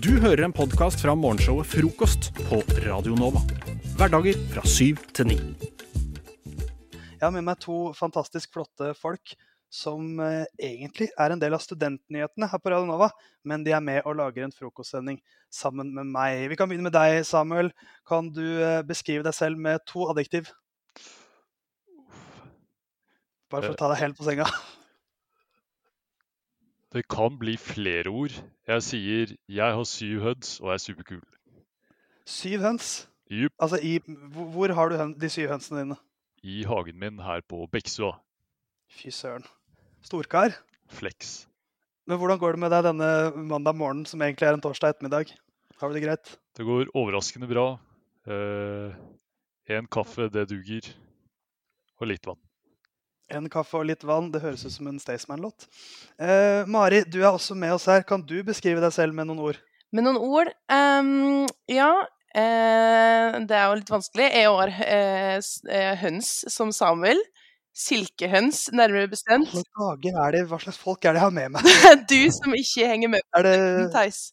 Du hører en podkast fra morgenshowet Frokost på Radio Nova. Hverdager fra syv til ni. Jeg har med meg to fantastisk flotte folk som eh, egentlig er en del av studentnyhetene her på Radio Nova, men de er med og lager en frokostsending sammen med meg. Vi kan begynne med deg, Samuel. Kan du eh, beskrive deg selv med to adjektiv? Bare for å ta deg helt på senga. Det kan bli flere ord. Jeg sier 'jeg har syv høns og er superkul'. Syv høns? Yep. Altså, i, hvor har du høn, de syv hønsene dine? I hagen min her på Beksua. Fy søren. Storkar. Flex. Men hvordan går det med deg denne mandag morgenen, som egentlig er en torsdag ettermiddag? Har du det greit? Det går overraskende bra. Eh, en kaffe, det duger. Og litt vann. En kaffe og litt vann. Det høres ut som en Staysman-låt. Eh, Mari, du er også med oss her. Kan du beskrive deg selv med noen ord? Med noen ord Um, Ja, eh, det er jo litt vanskelig. Jeg har eh, eh, høns som Samuel. Silkehøns, nærmere bestemt. Hva er det? Hva slags folk er det jeg har med meg? Du som ikke henger med, Er det, Theis.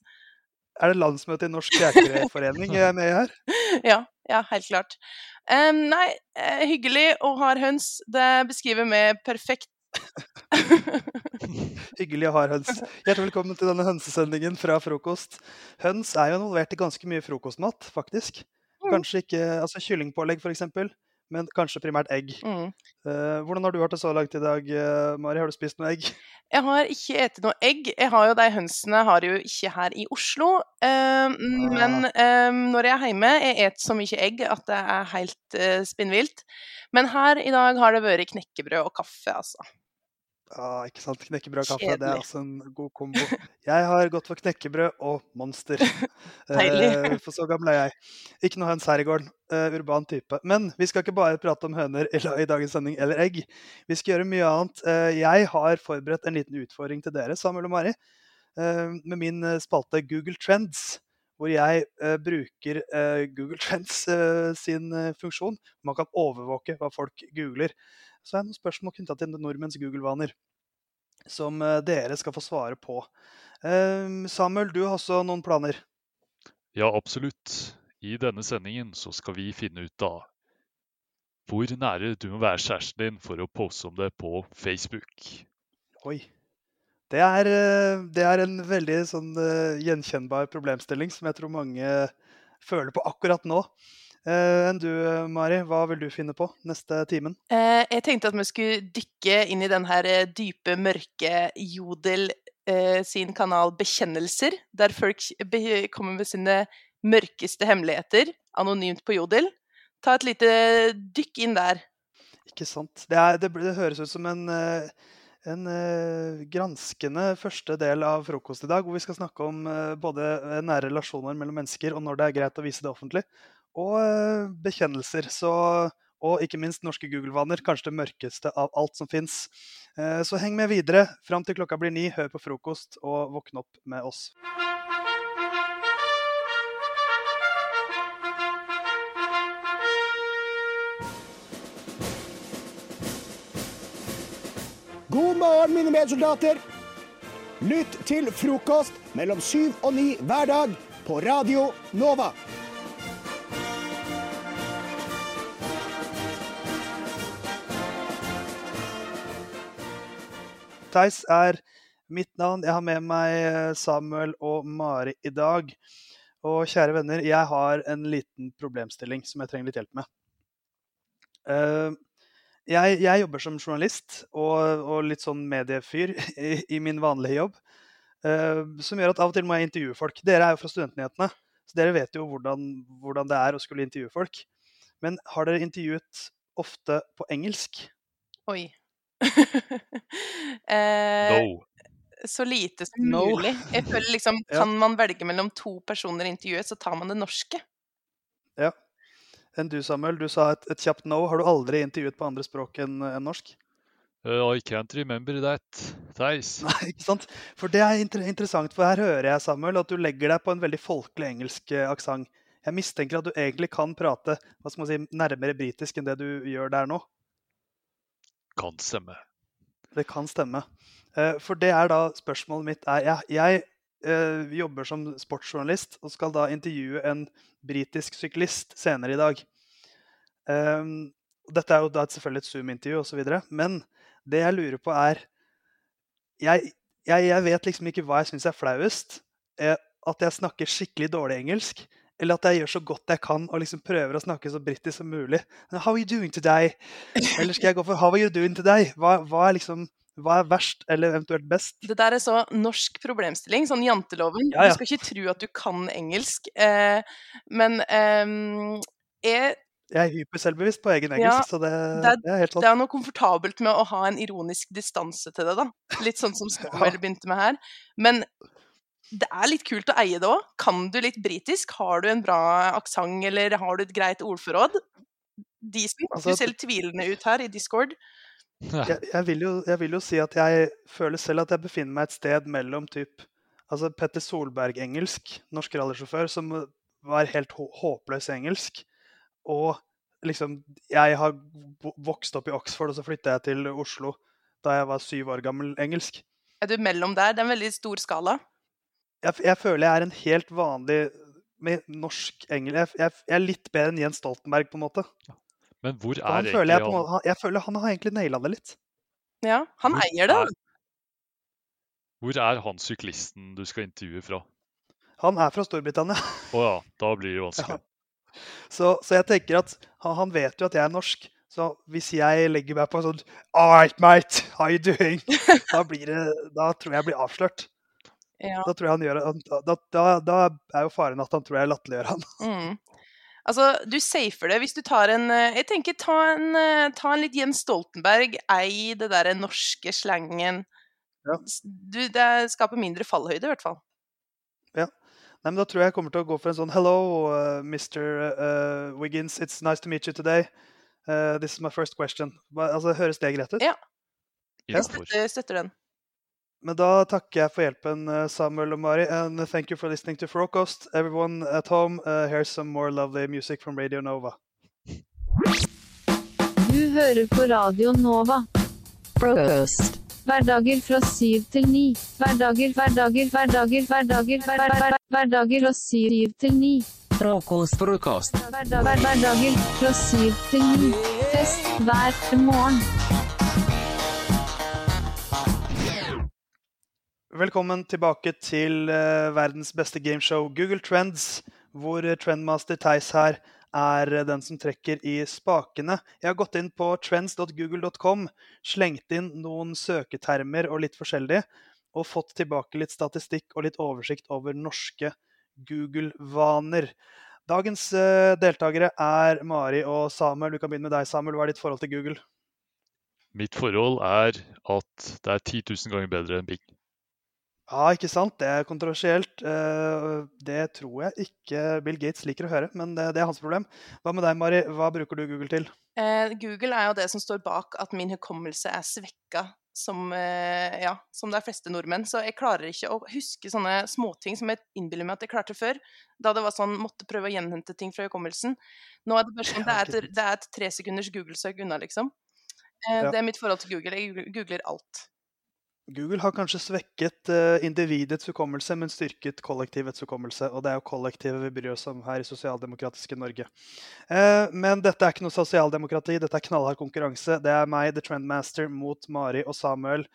er det landsmøte i Norsk Jegerforening jeg er med i her? Ja, ja, helt klart. Em, nei, eh, hyggelig og har høns. Det beskriver meg perfekt. Hyggelig å ha høns. Hjertelig velkommen til denne hønsesendingen fra Frokost. Høns er jo involvert i ganske mye frokostmat, faktisk. Mm. Kanskje ikke altså kyllingpålegg, f.eks., men kanskje primært egg. Mm. Uh, hvordan har du hatt det så langt i dag, eh, Mari? Har du spist noe egg? Jeg har ikke spist noe egg. Jeg har jo De hønsene har jeg jo ikke her i Oslo. Em, men em, når jeg er hjemme, jeg et så mye egg at det er helt uh, spinnvilt. Men her i dag har det vært knekkebrød og kaffe, altså. Ja, ikke sant. Knekkebrød og kaffe, det er Kjedelig. også en god kombo. Jeg har gått for knekkebrød og Monster. Eh, For så gammel er jeg. Ikke noe høns her i gården. Eh, urban type. Men vi skal ikke bare prate om høner i i dagens sending, eller egg. Vi skal gjøre mye annet. Eh, Jeg har forberedt en liten utfordring til dere, Samuel og Mari, eh, med min eh, spalte Google Trends. Hvor jeg eh, bruker Google Trends sin funksjon. Man kan overvåke hva folk googler. Så er det noen spørsmål knytta til nordmenns Google-vaner som eh, dere skal få svare på. Eh, Samuel, du har også noen planer. Ja, absolutt. I denne sendingen så skal vi finne ut av hvor nære du må være kjæresten din for å poste om det på Facebook. Oi. Det er, eh, det er en veldig sånn eh, gjenkjennbar problemstilling som jeg tror mange føler på akkurat nå. Eh, Enn du, Mari, hva vil du finne på neste timen? Eh, jeg tenkte at vi skulle dykke inn i den her eh, dype, mørke Jodel sin kanal Bekjennelser, der folk kommer med sine mørkeste hemmeligheter anonymt på Jodel. Ta et lite dykk inn der. Ikke sant? Det, er, det, det høres ut som en, en granskende første del av frokost i dag, hvor vi skal snakke om både nære relasjoner mellom mennesker og når det er greit å vise det offentlig, og eh, bekjennelser. Så, og ikke minst norske Google-vaner, kanskje det mørkeste av alt som fins. Så heng med videre fram til klokka blir ni. Hør på frokost og våkne opp med oss. God morgen, mine medsoldater. Lytt til frokost mellom syv og ni hver dag på Radio Nova. Theis er mitt navn. Jeg har med meg eh, Samuel og Mari i dag. Og kjære venner, jeg har en liten problemstilling som jeg trenger litt hjelp med. Eh, jeg, jeg jobber som journalist og, og litt sånn mediefyr i, i min vanlige jobb. eh, som gjør at av og til må jeg intervjue folk. Dere er jo fra Studentnyhetene, så dere vet jo hvordan, hvordan det er å skulle intervjue folk. Men har dere intervjuet ofte på engelsk? Oi. eh, No. Så lite som No. mulig. Jeg føler liksom, Ja. Kan man velge mellom to personer i intervjuet, så tar man det norske. Ja. Enn du, Samuel. Du sa et, et kjapt no. Har du aldri intervjuet på andre språk enn en norsk? Uh, I can't remember that. Theis. Nei, ikke sant? For det er inter interessant, for her hører jeg, Samuel, at du legger deg på en veldig folkelig engelsk eh, aksent. Jeg mistenker at du egentlig kan prate hva skal man si, nærmere britisk enn det du gjør der nå. Kan stemme. Det kan stemme. Eh, For det er da spørsmålet mitt er Jeg, jeg eh, jobber som sportsjournalist og skal da intervjue en britisk syklist senere i dag. Um, dette er jo da selvfølgelig et Zoom-intervju osv., men det jeg lurer på, er jeg, jeg, jeg vet liksom ikke hva jeg syns er flauest. Eh, at jeg snakker skikkelig dårlig engelsk, eller at jeg gjør så godt jeg kan og liksom prøver å snakke så britisk som mulig. How are you doing today? Eller skal jeg gå for How are you doing today? Hva, hva er liksom hva er verst, eller eventuelt best? Det der er så norsk problemstilling, sånn janteloven. Ja, ja. Du skal ikke tro at du kan engelsk. Eh, men eh, jeg, Jeg er hyperselvbevisst på egen Ja, engelsk, så det, det er- det er helt det er noe komfortabelt med å ha en ironisk distanse til det, da. Litt sånn som Samuel begynte med her. Men det er litt kult å eie det òg. Kan du litt britisk? Har du en bra aksent, eller har du et greit ordforråd? Decent. Altså, ser litt tvilende ut her i Discord. Jeg, jeg, vil jo, jeg vil jo si at jeg føler selv at jeg befinner meg et sted mellom typ altså Petter Solberg-engelsk, norsk rallysjåfør, som var helt hå håpløs engelsk, og liksom Jeg har vokst opp i Oxford, og så flytta jeg til Oslo da jeg var syv år gammel engelsk. Er du mellom der? Det er en veldig stor skala. Jeg, jeg føler jeg er en helt vanlig med norsk engel... Jeg, jeg, jeg er litt bedre enn Jens Stoltenberg, på en måte. Men hvor er egentlig føler jeg, på en han? måte, han- jeg føler han har egentlig naila det litt. Ja, han Hvor eier det. er- Hvor er han syklisten du skal intervjue fra? Han er fra Storbritannia. Å ja, da blir det vanskelig. Så, så jeg tenker at han, han vet jo at jeg er norsk. Så hvis jeg legger meg på sånn All right, mate, how you doing? Da, blir det, da tror jeg jeg blir avslørt. Ja. Da, tror jeg han gjør, da, da, da er jo faren at han tror jeg latterliggjør han. Mm. Altså, du safer det hvis du tar en eh, Jeg tenker ta en, eh, ta en litt Jens Stoltenberg. Ei det derre norske slangen. Ja. Du, det skaper mindre fallhøyde, i hvert fall. Ja. Nei, men Da tror jeg jeg kommer til å gå for en sånn Hello, uh, Mr. Uh, Wiggins. It's nice to meet you today. Uh, this is my first question. Altså, Høres det greit ut? Ja. Jeg Støtter, støtter den. Men da takker jeg for hjelpen, uh, Samuel og Mari. And thank you for listening to Frokost. Everyone at home, uh, here's some more lovely music from Radio Nova. Du hører på Radio Nova. Frokost. Hverdager fra syv til ni. Hverdager, hverdager, hverdager, hverdager, hver, hver, hver, hverdager fra syv til ni. Frokost. Frokost. Hverdag, hverdager fra syv til ni. Fest hver morgen. Velkommen tilbake til uh, verdens beste gameshow, Google Trends, hvor eh, trendmaster Theis her er eh, den som trekker i spakene. Jeg har gått inn på trends.google.com, slengt inn noen søketermer og litt forskjellig, og fått tilbake litt statistikk og litt oversikt over norske Google-vaner. Dagens uh, deltakere er Mari og Samuel. Du kan begynne med deg, Samuel. Hva er ditt forhold til Google? Mitt forhold er at det er 10 000 ganger bedre enn Bing. Ja, ikke sant? Det er kontroversielt. Eh, Det tror jeg ikke Bill Gates liker å høre, men det, er hans problem. Hva med deg, Mari? Hva bruker du Google til? Eh, Google er jo det som står bak at min hukommelse er svekka som, eh, ja, som de fleste nordmenn. Så jeg klarer ikke å huske sånne småting som jeg innbiller meg at jeg klarte før. Da det var sånn måtte prøve å gjenhente ting fra hukommelsen. Nå er det bare sånn, det er et, det er et tre sekunders Google-søk unna, liksom. Det er mitt forhold til Google. Jeg googler alt. Google har kanskje svekket eh, individets hukommelse, men styrket kollektivets hukommelse. Og det er jo kollektivet vi bryr oss om her i sosialdemokratiske Norge. Eh, Men dette er ikke noe sosialdemokrati, dette er knallhard konkurranse. Det er meg, The Trendmaster, mot Mari og Samuel,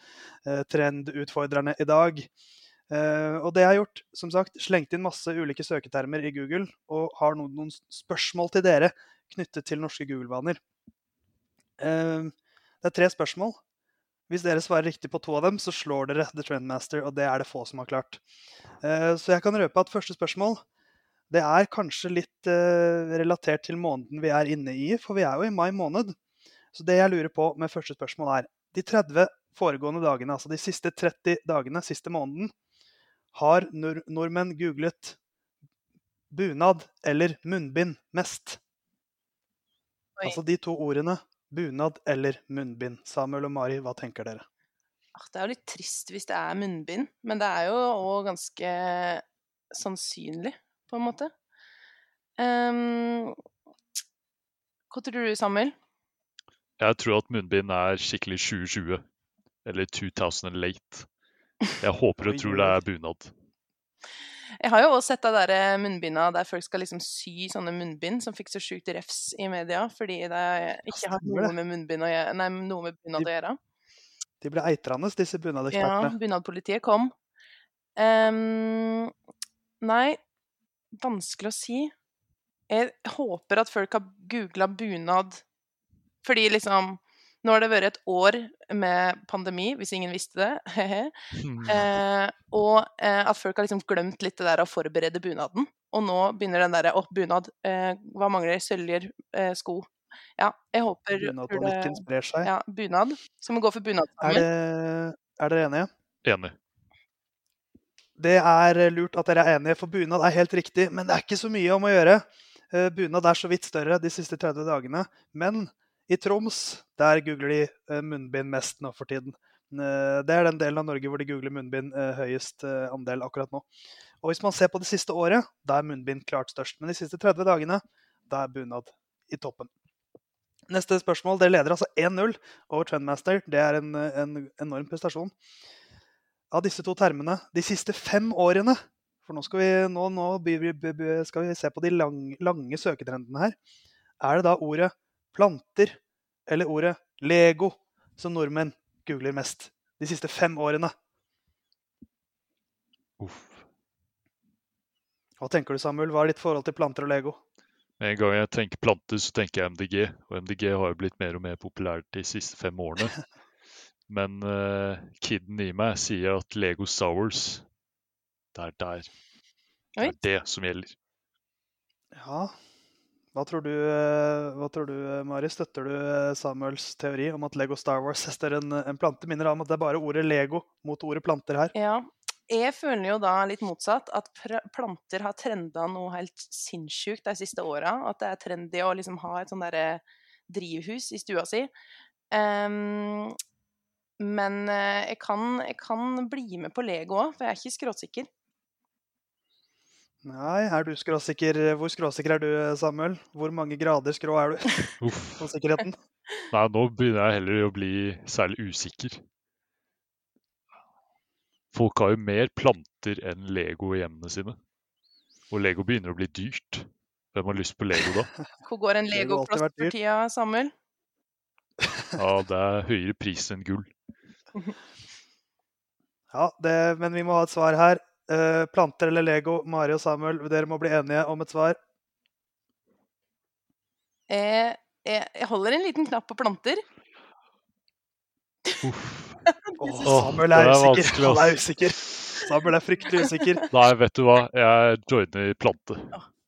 eh, trendutfordrerne i dag. Og det jeg har gjort, som sagt, slengt inn masse ulike søketermer i Google, og har noen, spørsmål til dere knyttet til norske Google-vaner. Det er tre spørsmål. Hvis dere svarer riktig på to av dem, så slår dere The Trendmaster, og det er det få som har klart. Eh, Så jeg kan røpe at første spørsmål det er kanskje litt eh, relatert til måneden vi er inne i, for vi er jo i mai måned. Så det jeg lurer på med første spørsmål er de 30 foregående dagene, altså de siste 30 dagene, siste måneden, har nord nordmenn googlet bunad eller munnbind mest? Oi. Altså de to ordene bunad eller munnbind. Samuel og Mari, hva tenker dere? Ah, Det er jo litt trist hvis det er munnbind, men det er jo òg ganske sannsynlig, på en måte. Um, hva tror du, Samuel? Jeg tror at munnbind er skikkelig 2020. Eller 2000 late. Jeg håper og tror det er bunad. Jeg har jo også sett de der eh, munnbinda der folk skal liksom sy sånne munnbind som fikk så sjukt refs i media fordi det ikke har noe med munnbind å gjøre, nei, noe med bunad De- å gjøre. De ble eitrende, disse Ja, bunadekspertene. bunadpolitiet kom. Um, nei, vanskelig å si. Jeg håper at folk har googla bunad fordi liksom Nå har det vært et år med pandemi, hvis ingen visste det. Eh, og eh, at folk har liksom glemt litt det der å forberede bunaden. Og nå begynner den derre Å, bunad. Eh, hva mangler? Søljer? Eh, sko? Ja, jeg håper Bunadpanikken sprer seg. Ja, bunad. Skal vi gå for bunad Er, det, er dere enige? Enig. Det er lurt at dere er enige, for bunad er helt riktig. Men det er ikke så mye om å gjøre. Eh, Bunad er så vidt større de siste 30 dagene. Men i Troms, der googler de eh, munnbind mest nå for tiden. Eh, Det er den delen av Norge hvor de googler munnbind eh, høyest andel akkurat nå. Og hvis man ser på det siste året, da er munnbind klart størst. Men de siste 30 dagene, da er bunad i toppen. Neste spørsmål. Dere leder altså 1-0 over Trendmaster. Det er en, en enorm prestasjon. Av disse to termene de siste fem årene For nå skal vi, nå, nå skal vi se på de lang, lange søketrendene her. Er det da ordet planter eller ordet Lego som nordmenn googler mest de siste fem årene? Uff. Hva tenker du, Samuel? Hva er ditt forhold til planter og Lego? Med en gang jeg tenker planter, så tenker jeg MDG. Og MDG har jo blitt mer og mer populært de siste fem årene. Men uh, kiden i meg sier at Lego Star Wars, det er der. Det er det som gjelder. Ja, hva tror du, eh, hva tror du eh, Mari? Støtter du eh, Samuels teori om at Lego Star Wars er større enn en plante? Minner om at det er bare ordet Lego mot ordet planter her. Ja. Jeg føler jo da litt motsatt, at planter har trenda noe helt sinnssykt de siste åra. At det er trendy å liksom ha et sånn derre drivhus i stua si. Um, men jeg kan, jeg kan bli med på Lego òg, for jeg er ikke skråsikker. Nei, er du skråsikker? Hvor skråsikker er du, Samuel? Hvor mange grader skrå er du Uff. på sikkerheten? Nei, nå begynner jeg heller å bli særlig usikker. Folk har jo mer planter enn Lego i hjemmene sine. Og Lego begynner å bli dyrt. Hvem har lyst på Lego da? Hvor går en Lego-plass for tida, Samuel? Ja, det er høyere pris enn gull. Ja, det, men vi må ha et svar her. Eh, planter eller Lego? Mari og Samuel, dere må bli enige om et svar. Jeg, jeg, jeg holder en liten knapp på planter. Uff. Samuel er er usikker. Han er usikker. Samuel er fryktelig usikker. Nei, vet du hva? Jeg joiner plante.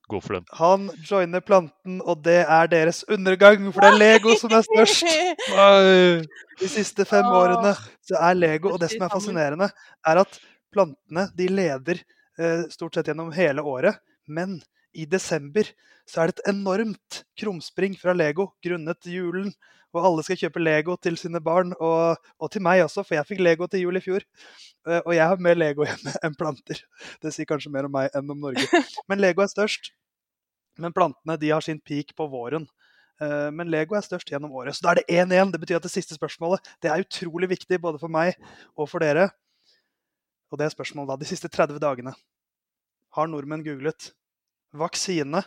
Gå for den. Han joiner planten, og det er deres undergang, for det er Lego som er størst. Nei. De siste fem årene så er Lego, og det som er fascinerende, er at plantene de leder eh, stort sett gjennom hele året. Men i desember så er det et enormt krumspring fra Lego grunnet julen. Og alle skal kjøpe Lego til sine barn, og, og til meg også, for jeg fikk Lego til jul i fjor. Eh, og jeg har mer Lego hjemme enn planter. Det sier kanskje mer om meg enn om Norge. Men Lego er størst. Men plantene de har sin peak på våren. Eh, Men Lego er størst gjennom året. Så da er det 1-1. Det betyr at det siste spørsmålet det er utrolig viktig både for meg og for dere. Og det er spørsmålet da. De siste 30 dagene har nordmenn googlet vaksine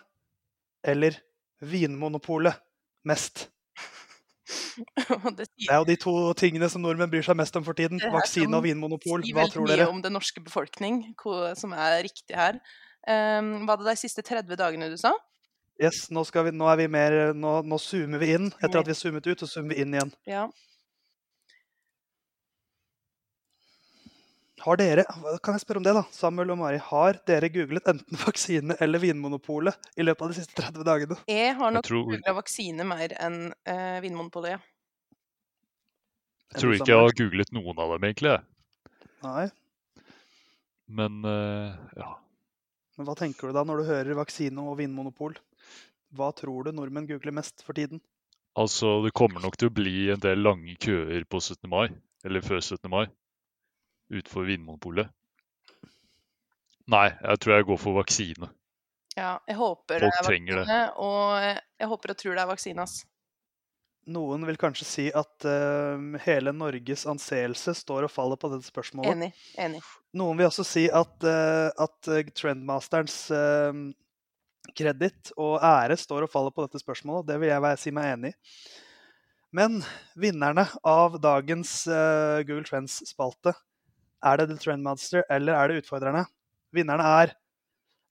eller Vinmonopolet mest? Det Det er jo de to tingene som nordmenn bryr seg mest om for tiden. Det Vaksine og Vinmonopol. sier Hva veldig tror mye om den norske befolkning, som er riktig her. Um, hva er det de siste 30 dagene du sa? Yes, nå, skal vi, nå er vi mer nå, nå zoomer vi inn. Etter at vi zoomet ut, så zoomer vi inn igjen. Ja. Har dere, kan jeg spørre om det da, Samuel og Mari, har dere googlet enten vaksine eller Vinmonopolet i løpet av de siste 30 dagene? Jeg har nok tror- googla vaksine mer enn uh, Vinmonopolet. ja. Jeg tror ikke jeg har googlet noen av dem, egentlig. Nei, Men uh, ja. men hva tenker du da når du hører vaksine og Vinmonopol? Hva tror du nordmenn googler mest for tiden? Altså, det kommer nok til å bli en del lange køer på 17. mai, eller før 17. mai, utenfor Vinmonopolet. Nei, jeg tror jeg går for vaksine. Ja, jeg håper Folk det er vaksine, det. og jeg håper og tror det er vaksine, ass. noen vil kanskje si at uh, hele Norges anseelse står og faller på dette spørsmålet. Enig. Enig. Noen vil også si at, uh, at eh, Trendmasterens kreditt og ære står og faller på dette spørsmålet. Det vil jeg si meg enig i. Men vinnerne av dagens uh, Google Trends-spalte, er det The Trendmaster eller er det utfordrerne? Vinnerne er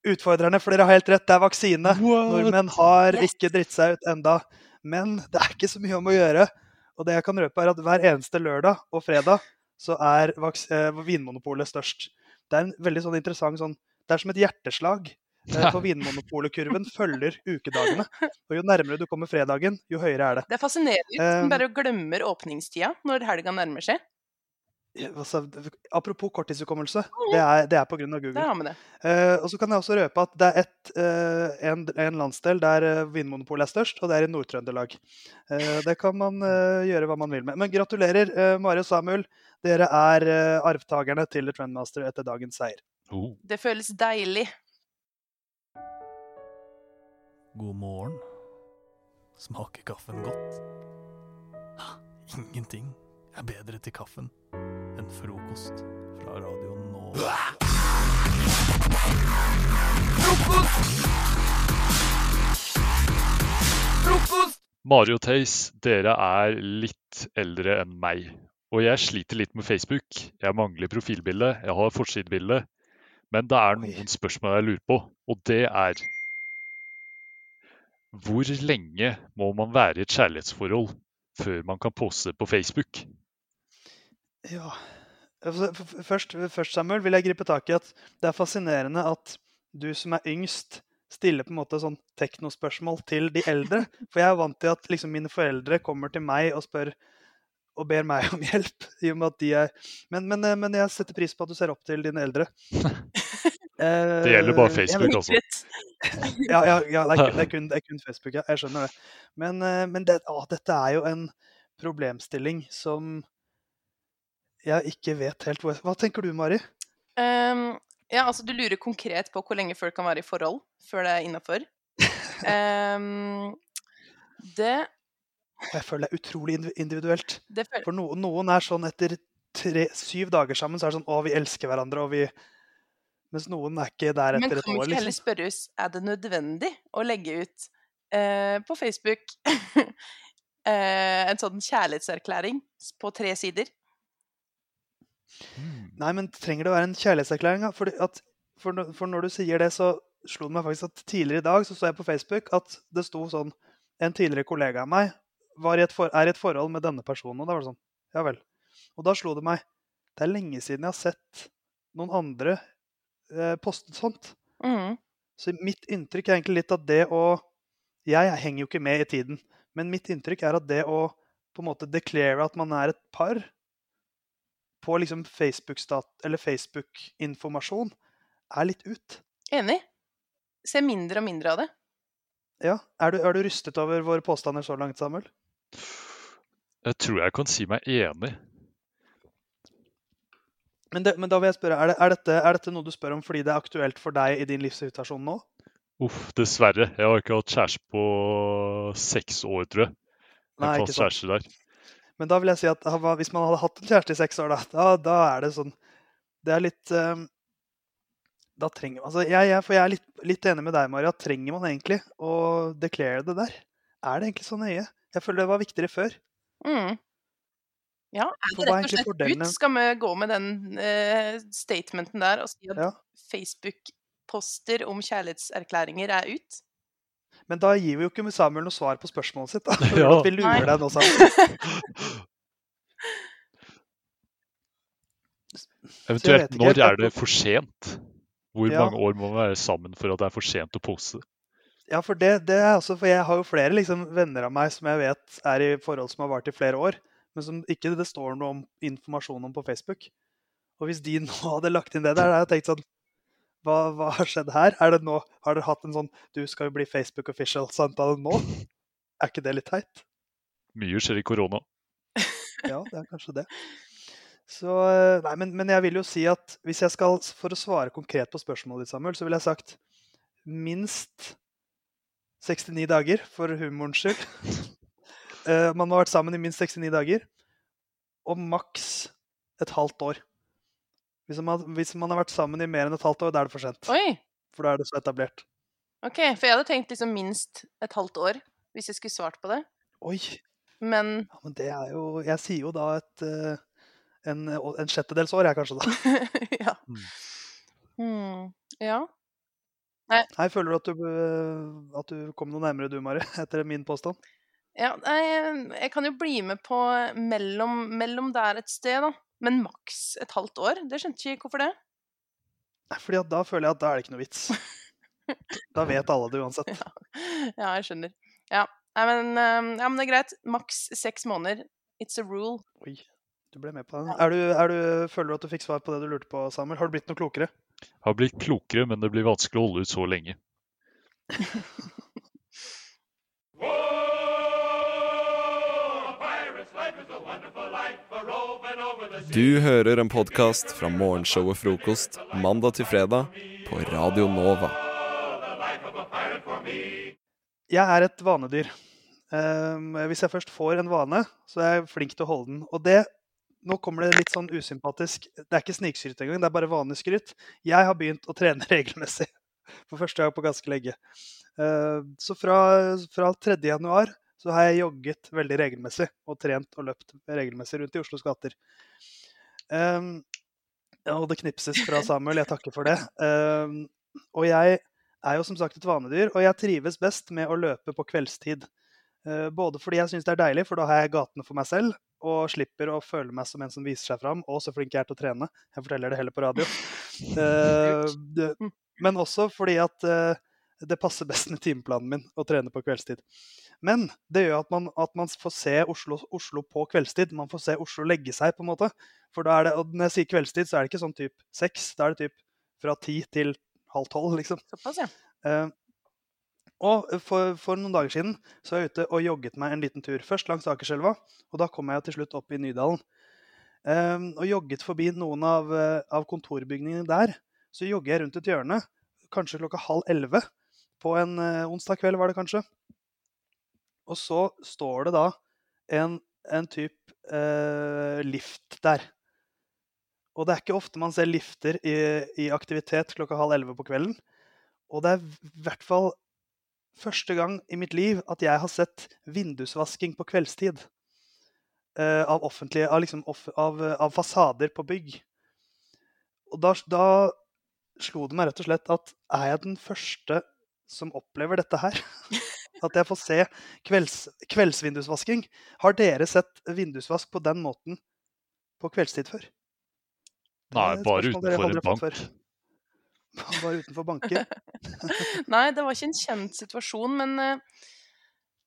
utfordrerne, for dere har helt rett, det er vaksine. Nordmenn har Yes. ikke dritt seg ut enda, men det er ikke så mye om å gjøre. Og det jeg kan røpe er at hver eneste lørdag og fredag så er vaks eh, Vinmonopolet størst. Det er en veldig sånn interessant sånn Det er som et hjerteslag. Ja. For Vinmonopolet-kurven følger ukedagene. Og jo nærmere du kommer fredagen, jo høyere er det. Det er fascinerende. Um, bare glemmer åpningstida når helga nærmer seg. Ja, altså, apropos korttidshukommelse, det er, det er pga. Google. Eh, og så kan jeg også røpe at det er et, uh, en, en landsdel der eh, Vinmonopolet er størst, og det er i Nord-Trøndelag. Uh, det kan man gjøre hva man vil med. Men gratulerer, uh, Mari og Samuel. Dere er arvtakerne til The Trendmaster etter dagens seier. Oh. Det føles deilig. God morgen. Smaker kaffen godt? Ha, Ingenting er bedre til kaffen frokost fra Radio Nova. Mari og Theis, dere er litt eldre enn meg. Og jeg sliter litt med Facebook. Jeg mangler profilbilde, jeg har forsidebilde. Men det er noen spørsmål jeg lurer på, og det er Hvor lenge må man være i et kjærlighetsforhold før man kan poste på Facebook? Ja. Altså, Først, først, Samuel, vil jeg gripe tak i at det er fascinerende at du som er yngst, stiller på en måte sånn teknospørsmål til de eldre. For jeg er vant til at liksom mine foreldre kommer til meg og spør og ber meg om hjelp. i og med at de er... Men, men, eh, men jeg setter pris på at du ser opp til dine eldre. Det gjelder bare Eh, Facebook, altså. ja, ja, ja det, er kun, det, er kun, det er kun Facebook, ja. Jeg skjønner det. Men, eh, men det, å, dette er jo en problemstilling som jeg ikke vet helt hvor Hva tenker du, Mari? Um, ja, altså du lurer konkret på hvor lenge folk kan være i forhold før det er innafor. Um, det, Jeg føler det er utrolig individuelt. føler For no, noen er sånn etter tre, syv dager sammen, så er det sånn Å, vi elsker hverandre, og vi Mens noen er ikke der Men etter kan et vi år, ikke heller liksom. oss er det nødvendig å legge ut uh, på Facebook uh, en sånn kjærlighetserklæring på tre sider? Nei, men trenger det å være en kjærlighetserklæring? For, at, for, når- for når du sier det, så slo det meg faktisk at tidligere i dag så, så jeg på Facebook at det sto sånn En tidligere kollega av meg var i et for, er i et forhold med denne personen. Og da var det sånn Ja vel. Og da slo det meg Det er lenge siden jeg har sett noen andre eh, postet sånt. Mm. Så mitt inntrykk er egentlig litt at det å Jeg henger jo ikke med i tiden, men mitt inntrykk er at det å på en måte declare at man er et par på liksom Facebook-informasjon Facebook er litt ut. Enig. Ser mindre og mindre av det. Ja. Er du, er du rystet over våre påstander så langt, Samuel? Jeg tror jeg kan si meg enig. Men, det, men da vil jeg spørre, er, det, er, dette, er dette noe du spør om fordi det er aktuelt for deg i din livssituasjon nå? Uff, dessverre. Jeg har ikke hatt kjæreste på seks år, tror jeg. Jeg Nei, ikke sant. kjæreste der. Men da vil jeg si at hvis man hadde hatt en kjæreste i seks år, da, da, da er det sånn Det er litt eh, Da trenger man altså jeg, jeg, For jeg er litt, litt enig med deg, Maria. Trenger man egentlig å declare det der? Er det egentlig så nøye? Jeg føler det var viktigere før. Mm. Ja, er det rett og slett ut? Skal vi gå med den uh, statementen der og si at Ja. Facebook-poster om kjærlighetserklæringer er ut? Men da gir vi jo ikke Samuel noe svar på spørsmålet sitt. da. Ja. Vi lurer deg nå, Samuel. Eventuelt, når er det for sent? Hvor Ja. mange år må man være sammen for at det er for sent å pose? Ja, for det, det er også, for jeg har jo flere liksom, venner av meg som jeg vet er i forhold som har vart i flere år, men som ikke det står noe om informasjon om på Facebook. Og hvis de nå hadde lagt inn det der, da hadde jeg tenkt sånn hva, hva har skjedd her? Er det nå, har dere hatt en sånn 'du skal jo bli Facebook official'-samtale nå? Er ikke det litt teit? Mye skjer i korona. Ja, det er kanskje det. Så, eh, nei, men, men jeg vil jo si at hvis jeg skal, for å svare konkret på spørsmålet ditt, Samuel, så ville jeg sagt minst 69 dager, for humorens skyld. Eh, man må ha vært sammen i minst 69 dager. Og maks et halvt år. Hvis man, hvis man har vært sammen i mer enn et halvt år, da er det for sent. Oi! For da er det så etablert. OK. For jeg hadde tenkt liksom minst et halvt år, hvis jeg skulle svart på det. Oi! Men Ja, men det er jo Jeg sier jo da et eh, en, en sjettedels år, jeg kanskje, da. Ja. Mm. Hmm. Ja. Nei, føler du at du, at du kom noe nærmere du, Mari, etter min påstand? ja jeg, jeg kan jo bli med på mellom, mellom der et sted, da. Men maks et halvt år? Det skjønte ikke hvorfor det. Nei, Fordi at da føler jeg at da er det ikke noe vits. Da vet alle det uansett. Ja, jeg skjønner. Ja. Nei, men, eh, ja, men det er greit. Maks seks måneder. It's a rule. Oi, du ble med på den. Er du, er du, føler du at du fikk svar på det du lurte på, Samuel? Har du blitt noe klokere? Har blitt klokere, men det blir vanskelig å holde ut så lenge. Du hører en podkast fra morgenshow og frokost mandag til fredag på Radio Nova. Jeg er et vanedyr. Ehm, hvis jeg først får en vane, så er jeg flink til å holde den. Og det Nå kommer det litt sånn usympatisk. Det er ikke snikskryt engang, det er bare vanlig skryt. Jeg har begynt å trene regelmessig. For første gang på ganske lenge. Ehm, så fra, fra 3. januar så har jeg jogget veldig regelmessig og trent og løpt regelmessig rundt i Oslos gater. Um, og det knipses fra Samuel, jeg takker for det. Um, og jeg er jo som sagt et vanedyr, og jeg trives best med å løpe på kveldstid. Uh, Både fordi jeg syns det er deilig, for da har jeg gatene for meg selv, og slipper å føle meg som en som viser seg fram, og så flink jeg er til å trene. Jeg forteller det heller på radio. Uh, Men også fordi at uh, det passer best med timeplanen min å trene på kveldstid. Men det gjør at man, at man får se Oslo, Oslo på kveldstid. Man får se Oslo legge seg, på en måte. For da er det, og når jeg sier kveldstid, så er det ikke sånn type seks. Da er det typ fra ti til halv tolv, liksom. Såpass, ja. Uh, og for, for noen dager siden så var jeg ute og jogget meg en liten tur. Først langs Akerselva, og da kom jeg til slutt opp i Nydalen. Eh, og jogget forbi noen av, eh, av kontorbygningene der. Så jogger jeg rundt et hjørne, kanskje klokka halv elleve på en uh, onsdag kveld, var det kanskje. Og så står det da en, en type eh, lift der. Og det er ikke ofte man ser lifter i, i aktivitet klokka halv elleve på kvelden. Og det er i hvert fall første gang i mitt liv at jeg har sett vindusvasking på kveldstid. eh, av Av, liksom, av, av fasader på bygg. Og da, da slo det meg rett og slett at er jeg den første som opplever dette her? At jeg får se kvelds, kveldsvindusvasking. Har dere sett vindusvask på den måten på kveldstid før? Nei, bare utenfor en bank. Bare utenfor banker? Nei, det var ikke en kjent situasjon, men eh,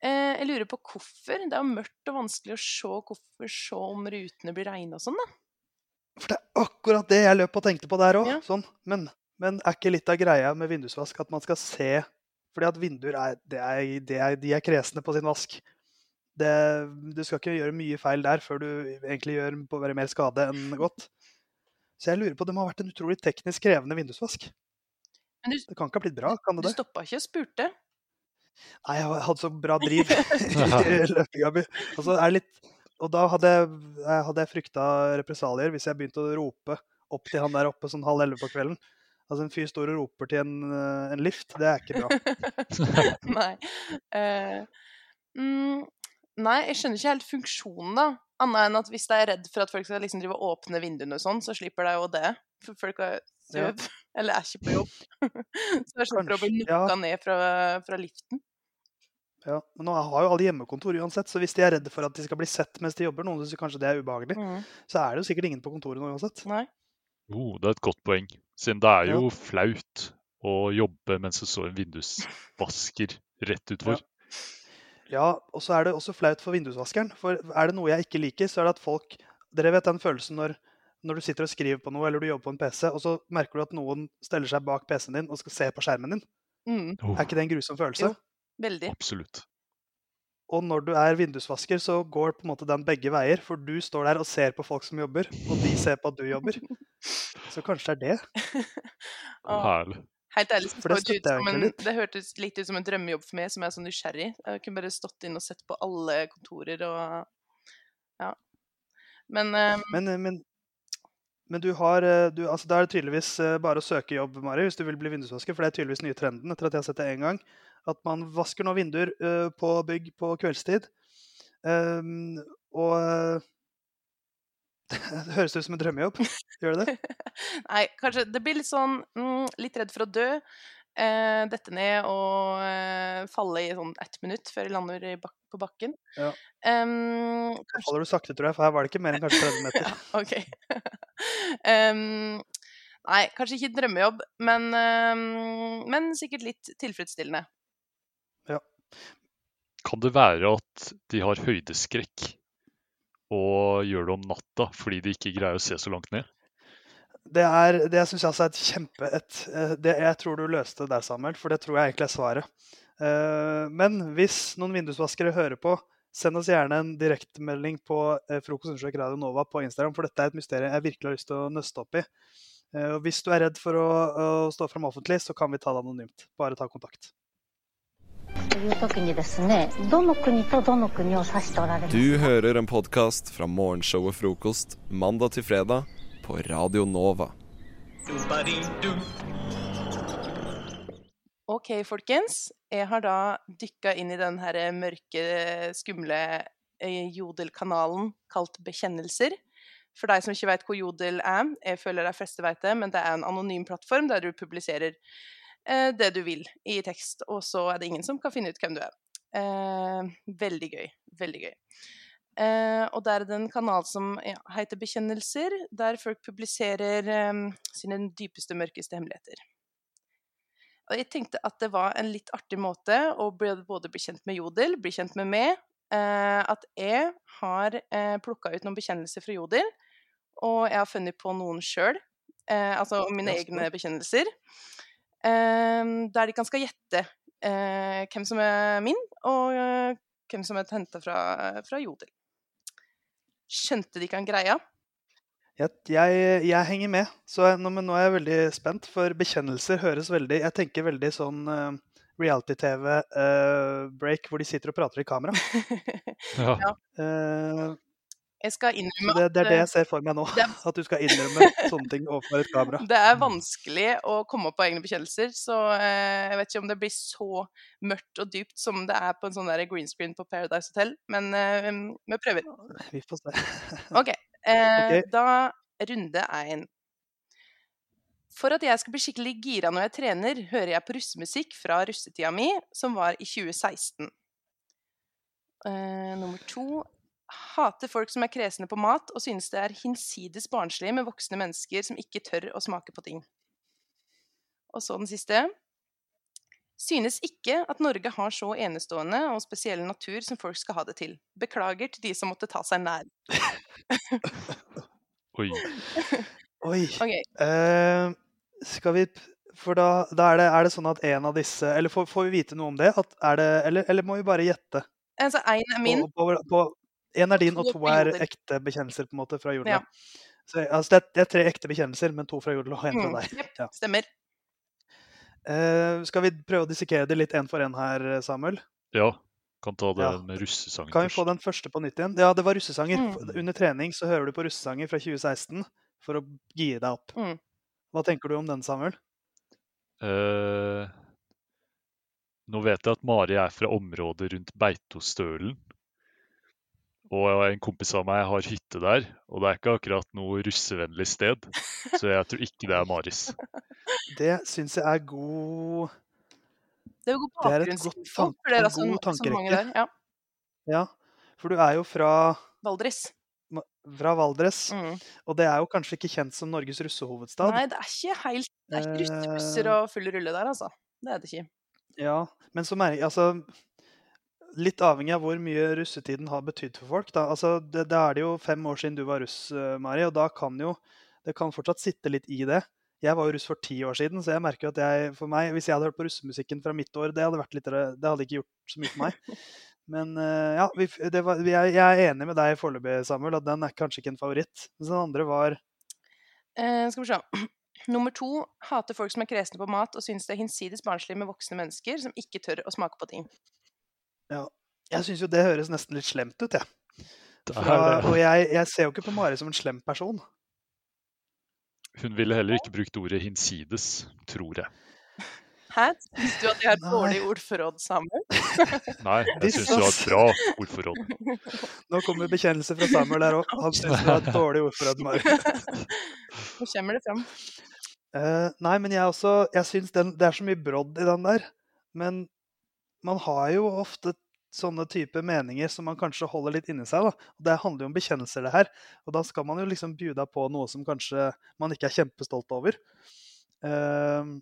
eh, jeg lurer på hvorfor. Det er jo mørkt og vanskelig å se hvorfor se om rutene blir reine og sånn, da. For det er akkurat det jeg løp og tenkte på der òg. Ja. Sånn. Men, men er ikke litt av greia med vindusvask at man skal se Fordi at vinduer er, det er, det er, de er kresne på sin vask. Det, du skal ikke gjøre mye feil der før du egentlig gjør bare mer skade enn godt. Så jeg lurer på, det må ha vært en utrolig teknisk krevende vindusvask. Du, Det kan ikke ha blitt bra, kan det det? du stoppa ikke og spurte? Nei, jeg hadde så bra driv i løpinga mi. Er litt Og da hadde jeg, jeg- hadde jeg frykta represalier hvis jeg begynte å rope opp til han der oppe sånn halv elleve på kvelden. Altså En fyr står og roper til en, eh, en lift. Det er ikke bra. nei. Uh, mm, nei, jeg skjønner ikke helt funksjonen, da. Annet enn at hvis de er redd for at folk skal liksom drive og åpne vinduene og sånn, så slipper de jo det. For folk har Ja. eller er ikke på jobb. så de slipper å bli lukka ja. ned fra, fra liften. Ja, men nå har jo alle hjemmekontor uansett, så hvis de er redde for at de skal bli sett mens de jobber, noen syns kanskje det er ubehagelig, Mm. så er det jo sikkert ingen på kontoret nå uansett. Nei. Jo, det er et godt poeng. Siden det er Ja. jo flaut å jobbe mens det står en vindusvasker rett utfor. Ja, og så er det også flaut for vindusvaskeren. For er det noe jeg ikke liker, så er det at folk Dere vet den følelsen når, når du sitter og skriver på noe, eller du jobber på en PC, og så merker du at noen steller seg bak PC-en din og skal se på skjermen din. Mm, Oh, Er ikke det en grusom følelse? Jo. veldig. absolutt. Og når du er vindusvasker, så går på en måte den begge veier. For du står der og ser på folk som jobber, og de ser på at du jobber. Så kanskje det er det. Herlig. Helt ærlig så det ut som en, det hørtes litt ut som en drømmejobb for meg, som er så nysgjerrig. Jeg kunne bare stått inn og sett på alle kontorer og Ja. Men eh, Men, eh, men, men du har eh, du, altså Da er det tydeligvis eh, bare å søke jobb, Mari, hvis du vil bli vindusvasker. For det er tydeligvis nye trenden etter at jeg har sett det én gang. At man vasker nå vinduer uh, på bygg på kveldstid. Um, og uh, det høres ut som en drømmejobb. Gjør det det? Nei, kanskje det blir litt sånn mm, Litt redd for å dø. Eh, dette ned og eh, falle i sånn ett minutt før jeg lander bak på bakken. Ja. Um, Da faller du sakte, tror jeg, for her var det ikke mer enn kanskje 30 meter. ja, OK. um, nei, kanskje ikke drømmejobb, men, um, men sikkert litt tilfredsstillende. Kan det være at de har høydeskrekk og gjør det om natta fordi de ikke greier å se så langt ned? Det, er, det syns jeg altså er et kjempe et, eh, det, Jeg tror du løste der, Samuel, for det tror jeg egentlig er svaret. Eh, Men hvis noen vindusvaskere hører på, send oss gjerne en direktemelding på eh, Frokost Radio Nova på Instagram, for dette er et mysterium jeg virkelig har lyst til å nøste opp i. Og hvis du er redd for å, å stå fram offentlig, så kan vi ta det anonymt. Bare ta kontakt. Du hører en podkast fra morgenshowet Frokost mandag til fredag på Radio Nova. OK, folkens. Jeg har da dykka inn i den her mørke, skumle eh, jodelkanalen kalt Bekjennelser. For deg som ikke vet hvor Jodel er, jeg føler de fleste vet det, men det er en anonym plattform der du publiserer det du vil i tekst, og så er det ingen som kan finne ut hvem du er. Eh, veldig gøy. Veldig gøy. Eh, og der er det en kanal som heter Bekjennelser, der folk publiserer eh, sine dypeste, mørkeste hemmeligheter. Og jeg tenkte at det var en litt artig måte å bli, både bli kjent med Jodel, bli kjent med meg. Eh, at jeg har eh, plukka ut noen bekjennelser fra Jodel, og jeg har funnet på noen sjøl. Eh, altså mine egne bekjennelser. Eh, der de kan skal gjette eh, hvem som er min, og eh, hvem som er henta fra, fra Jodel. Skjønte de ikke han greia? Jeg, jeg, jeg henger med, så jeg, nå, men nå er jeg veldig spent. For bekjennelser høres veldig Jeg tenker veldig sånn uh, reality-TV-break hvor de sitter og prater i kamera. Ja. Ja. Eh, Jeg skal innrømme det, det er det jeg ser for meg nå. er- At du skal innrømme sånne ting overfor et kamera. Det er vanskelig å komme opp på egne bekjennelser, så eh, jeg vet ikke om det blir så mørkt og dypt som det er på en sånn der green screen på Paradise Hotel, men eh, vi prøver. Vi får se. OK. Eh. Da runde én. For at jeg skal bli skikkelig gira når jeg trener, hører jeg på russemusikk fra russetida mi, som var i 2016. Eh, nummer to hater folk som er kresne på mat, og synes det er hinsides barnslig med voksne mennesker som ikke tør å smake på ting. Og så den siste. Synes ikke at Norge har så enestående og spesiell natur som folk skal ha det til. Beklager til de som måtte ta seg nær. Oi. Oi. Okay. Uh, skal vi For da, da er, det, er det sånn at en av disse Eller får, får vi vite noe om det? At er det eller, eller må vi bare gjette? Altså, én er min. På, på, på, en er din, og To er ekte bekjennelser på en måte fra Jodel. Ja. Så, altså, det, er, det er tre ekte bekjennelser, men to fra Jodel og én fra Mm, deg. jepp, Ja. Stemmer. Eh, skal vi prøve å dissekere det litt én for én her, Samuel? Ja, kan ta det Ja. med russesangen Kan vi få den første på nytt igjen? Ja, det var russesanger. Mm. Under trening så hører du på russesanger fra 2016 for å gire deg opp. Mm. Hva tenker du om den, Samuel? Uh, nå vet jeg at Mari er fra området rundt Beitostølen. Og en kompis av meg har hytte der, og det er ikke akkurat noe russevennlig sted. Så jeg tror ikke det er Maris. Det syns jeg er god Det er god Det er et godt tank- for dere en god som mange tankerekke. der. Ja. Ja, for du er jo fra, Valdres. Fra Valdres, Mm. og det er jo kanskje ikke kjent som Norges russehovedstad. Nei, det er ikke helt Det er ikke russebusser Eh. og full rulle der, altså. Det er det ikke. Ja, men så merker altså Litt avhengig av hvor mye russetiden har betydd for folk. Da, altså, det, det er det jo fem år siden du var russ, eh, Mari, og da kan jo Det kan fortsatt sitte litt i det. Jeg var jo russ for ti år siden, så jeg merker at jeg, for meg, hvis jeg hadde hørt på russemusikken fra mitt år, det hadde, vært litt, det hadde ikke gjort så mye for meg. Men eh, ja, vi, det var, jeg er enig med deg foreløpig, Samuel, at den er kanskje ikke en favoritt. Mens den andre var Eh, skal vi se. Nummer to hater folk som er kresne på mat og syns det er hinsides barnslig med voksne mennesker som ikke tør å smake på ting. Ja. Jeg syns jo det høres nesten litt slemt ut, jeg. Ja. Fra, og jeg, jeg ser jo ikke på Mari som en slem person. Hun ville heller ikke brukt ordet hinsides, tror jeg. Hæ? Syns du at jeg har et dårlig ordforråd, Samuel? Nei, jeg syns du har et bra ordforråd. Nå kommer bekjennelse fra Samuel der òg. Han syns du har et dårlig ordforråd, Mari. Nå kommer det fram. Uh, nei, men jeg også Jeg syns Det er så mye brodd i den der. Men man har jo ofte sånne type meninger som man kanskje holder litt inni seg. da. Og Det handler jo om bekjennelser, det her. Og da skal man jo liksom bjuda på noe som kanskje man ikke er kjempestolt over. Uh,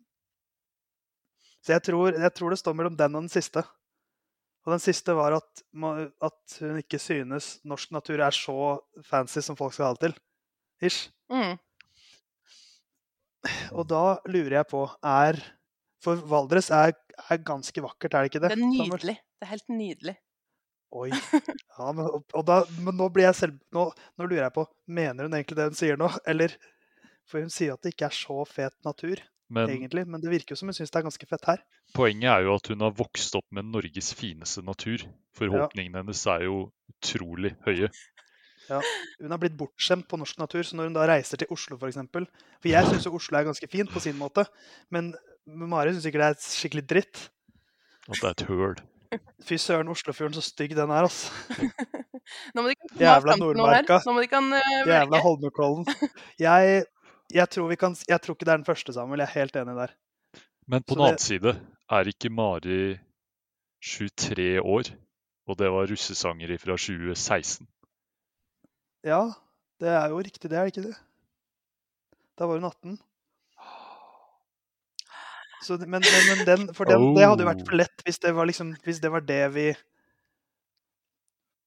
så jeg tror, jeg tror det står mellom den og den siste. Og den siste var at, at hun ikke synes norsk natur er så fancy som folk skal ha det til. Ish. Mm. Og da lurer jeg på er For Valdres er, er ganske vakkert, er det ikke det? Det er nydelig. Det er helt nydelig. Oi. Ja, men, da, men nå blir jeg selv nå, nå lurer jeg på Mener hun egentlig det hun sier nå? Eller For hun sier at det ikke er så fet natur, Men egentlig. Men det virker jo som hun syns det er ganske fett her. poenget er jo at hun har vokst opp med Norges fineste natur. Forhåpningene hennes er jo utrolig høye. Ja, hun har blitt bortskjemt på norsk natur, så når hun da reiser til Oslo f.eks. For, for jeg syns jo Oslo er ganske fint på sin måte, men Mari syns sikkert det er skikkelig dritt. At det er et høl. Fy søren, Oslofjorden, så stygg den er, altså. Nå må de komme Jævla. Nordmarka. Nå må de kan uh, Jævla. Holmenkollen. Jeg, jeg, tror vi kan, jeg tror ikke det er den første, Samuel. Jeg er helt enig der. Men på Så den annen side er ikke Mari 23 år, og det var russesanger fra 2016. Ja, det er jo riktig, det er det ikke det? Da var hun 18. Så, men, men, men den, for den, det hadde jo vært for lett hvis det var, liksom, hvis det, var det vi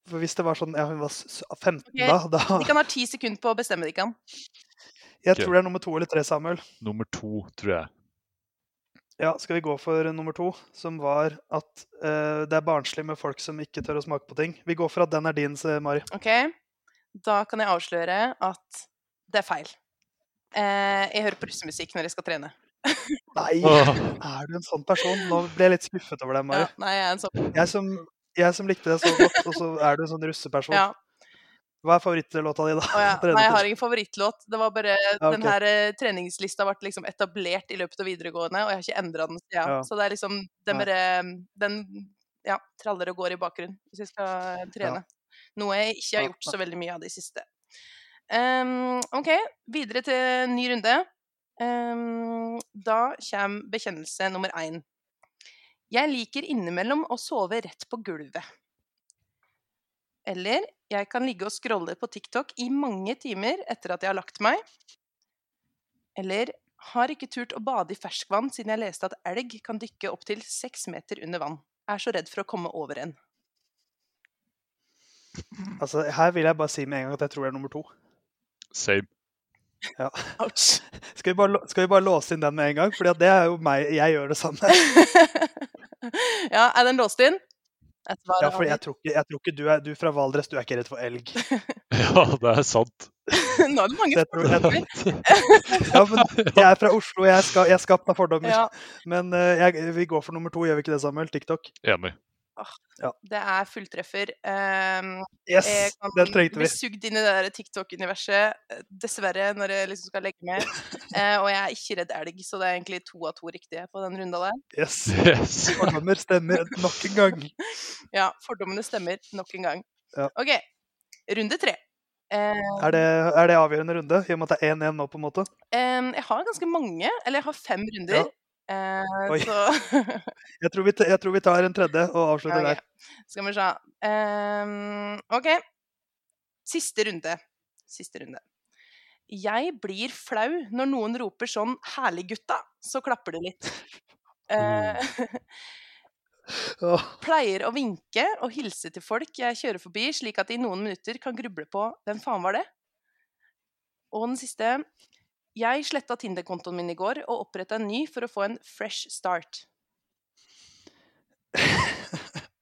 For hvis det var sånn ja, hun var s- s- 15 okay. da, da De kan ha ti sekunder på å bestemme, de kan. Jeg okay. tror det er nummer to eller tre, Samuel. Nummer to, tror jeg. Ja, Skal vi gå for nummer to, som var at uh, det er barnslig med folk som ikke tør å smake på ting? Vi går for at den er din, Mari. OK? Da kan jeg avsløre at det er feil. Uh, jeg hører på russemusikk når jeg skal trene. Nei, er du en sånn person? Nå ble jeg litt skuffet over deg, Mari. Ja, nei, jeg er en sånn Jeg som, jeg som likte deg så godt, og så er du en sånn russeperson. ja. Hva er favorittlåta di, da? Oh, ja. Nei, jeg har ingen favorittlåt. Det var bare Ja, okay. Den her eh, treningslista ble liksom etablert i løpet av videregående, og jeg har ikke endra den siden. Ja. Så det er liksom Den bare Den ja, traller og går i bakgrunnen hvis jeg skal trene. Noe jeg ikke har gjort så veldig mye av de siste. Um, OK, videre til ny runde. Ehm, da kommer bekjennelse nummer én. Jeg liker innimellom å sove rett på gulvet. Eller jeg kan ligge og scrolle på TikTok i mange timer etter at jeg har lagt meg. Eller har ikke turt å bade i ferskvann siden jeg leste at elg kan dykke opptil seks meter under vann. Er så redd for å komme over en. Altså, her vil jeg bare si med en gang at jeg tror det er nummer to. Same. Ja. Ouch. Skal, vi bare, skal vi bare låse inn den med en gang? For det er jo meg. Jeg gjør det samme. ja, er den låst inn? Ja, for jeg tror ikke, jeg tror ikke du er du fra Valdres, du er ikke redd for elg. Ja, det er sant. Nå er det mange fordommer. ja, men jeg er fra Oslo, jeg er, ska, jeg er skapt av fordommer. Ja, Men uh, jeg, vi går for nummer to, gjør vi ikke det, Samuel? TikTok. Enig. Det er fulltreffer. Um, Yes, jeg kan den trengte bli sugd inn i det der TikTok-universet, eh, dessverre, når jeg liksom skal legge med. uh, og jeg er ikke redd elg, så det er egentlig to av to riktige på den runda der. Yes. Yes. Fordommer stemmer nok en gang. Ja, fordommene stemmer nok en gang. Ja. OK, runde tre. Eh, Er det, er det avgjørende runde, i og med at det er 1-1 nå, på en måte? Um, jeg har ganske mange, eller jeg har fem runder. Eh, så Jeg tror, vi, jeg tror vi tar en tredje og avslutter okay. der. Skal vi se. Em, OK. Siste runde. Siste runde. Jeg blir flau når noen roper sånn 'herlig, gutta', så klapper det litt. Eh, Åh, pleier å vinke og hilse til folk jeg kjører forbi, slik at de i noen minutter kan gruble på 'hvem faen var det?' Og den siste Jeg sletta Tinder-kontoen min i går og oppretta en ny for å få en fresh start.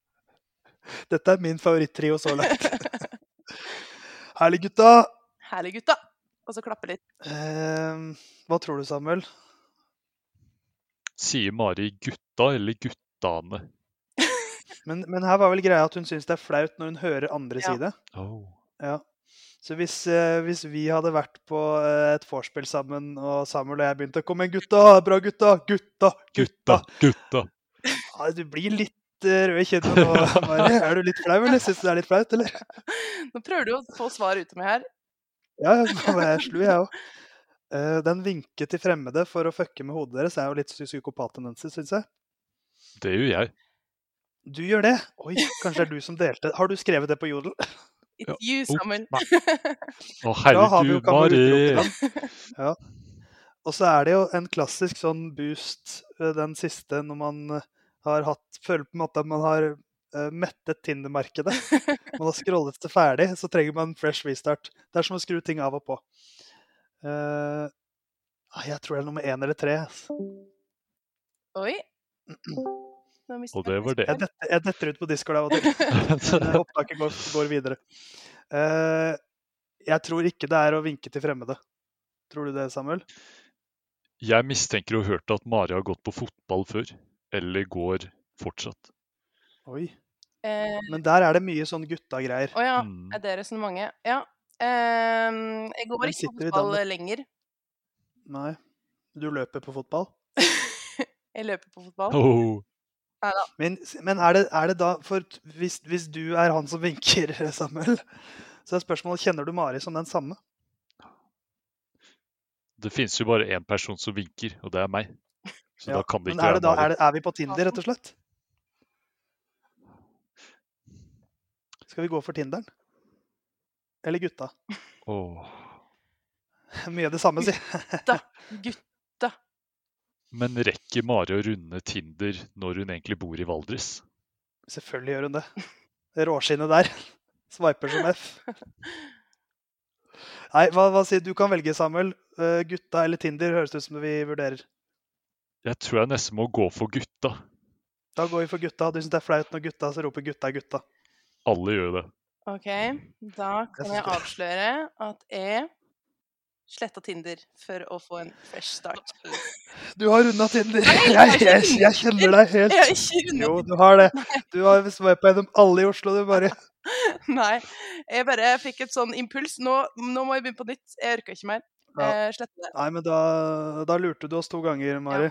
Dette er min favorittrio så langt. Herlig, gutta! Herlig, gutta. Og så klappe litt. Eh, hva tror du, Samuel? Sier Mari gutta eller guttane? Men, men her var vel greia at hun syns det er flaut når hun hører andre Ja. si det. Oh. Ja. Så hvis, eh, hvis vi hadde vært på eh, et vorspiel sammen, og Samuel og jeg begynte å komme igjen, gutta, bra gutta, gutta, gutta Gutta, gutta. ja, Du blir litt eh, rød i kinnet nå, Mari. Er du litt flau, eller? Syns du det er litt flaut, eller? Nå prøver du å få svar ut av meg her. Ja, nå var jeg slu, jeg òg. Den vinke til fremmede for å fucke med hodet deres er jo litt psykopattendenser, syns jeg. Det gjør jeg. Du gjør det? Oi, kanskje det er du som delte. Har du skrevet det på Jodel? It's you, Ops, Samuel. Å, herregud, Mari! Ja. Og så er det jo en klassisk sånn boost, eh, den siste, når man eh, har hatt Føler på en måte at man har uh, mettet Tinder-markedet. Man har scrollet det ferdig, så trenger man en fresh restart. Det er som å skru ting av og på. Eh, ah, jeg tror det er nummer én eller tre. Oi. Og det var det. Jeg detter, jeg detter ut på Discord av og til. Eh, Opptaket går, går videre. Uh, jeg tror ikke det er å vinke til fremmede. Tror du det, Samuel? Jeg mistenker og hørte at Mari har gått på fotball før. Eller går fortsatt. Oi. Eh, Men der er det mye sånn gutta-greier. Å ja, Mm. er det resonnementet? Ja. Ehm, jeg går ikke på fotball lenger. Nei. Du løper på fotball? Jeg løper på fotball. Oh. Men, men er, det, er det da For hvis, hvis du er han som vinker, Samuel, så er spørsmålet kjenner du Mari som den samme? Det finnes jo bare én person som vinker, og det er meg. Så Ja, da kan det ikke er, være Mari. er, det, er vi på Tinder, rett og slett? Skal vi gå for Tinderen? Eller gutta? Oh. Mye av det samme, si. Gutta. gutta. Men rekker Mari å runde Tinder når hun egentlig bor i Valdres? Selvfølgelig gjør hun det. Det råskinnet der. Sveiper som F. Nei, hva, hva sier du? kan velge, Samuel. Uh, gutta eller Tinder høres det ut som vi vurderer. Jeg tror jeg nesten må gå for gutta. Da går vi for gutta. Du syns det er flaut når gutta så roper 'gutta, gutta'. Alle gjør det. OK, da kan jeg avsløre at jeg sletta Tinder for å få en fresh start. Du har runda Tinder. Jeg, jeg, jeg kjenner deg helt. Jo, du har det. Du har sveipa gjennom alle i Oslo, du bare. Nei, jeg bare fikk et sånn impuls. Nå, nå må jeg begynne på nytt. Jeg orka ikke mer. Ja. Eh, slette det. Nei, men da, da lurte du oss to ganger, Mari.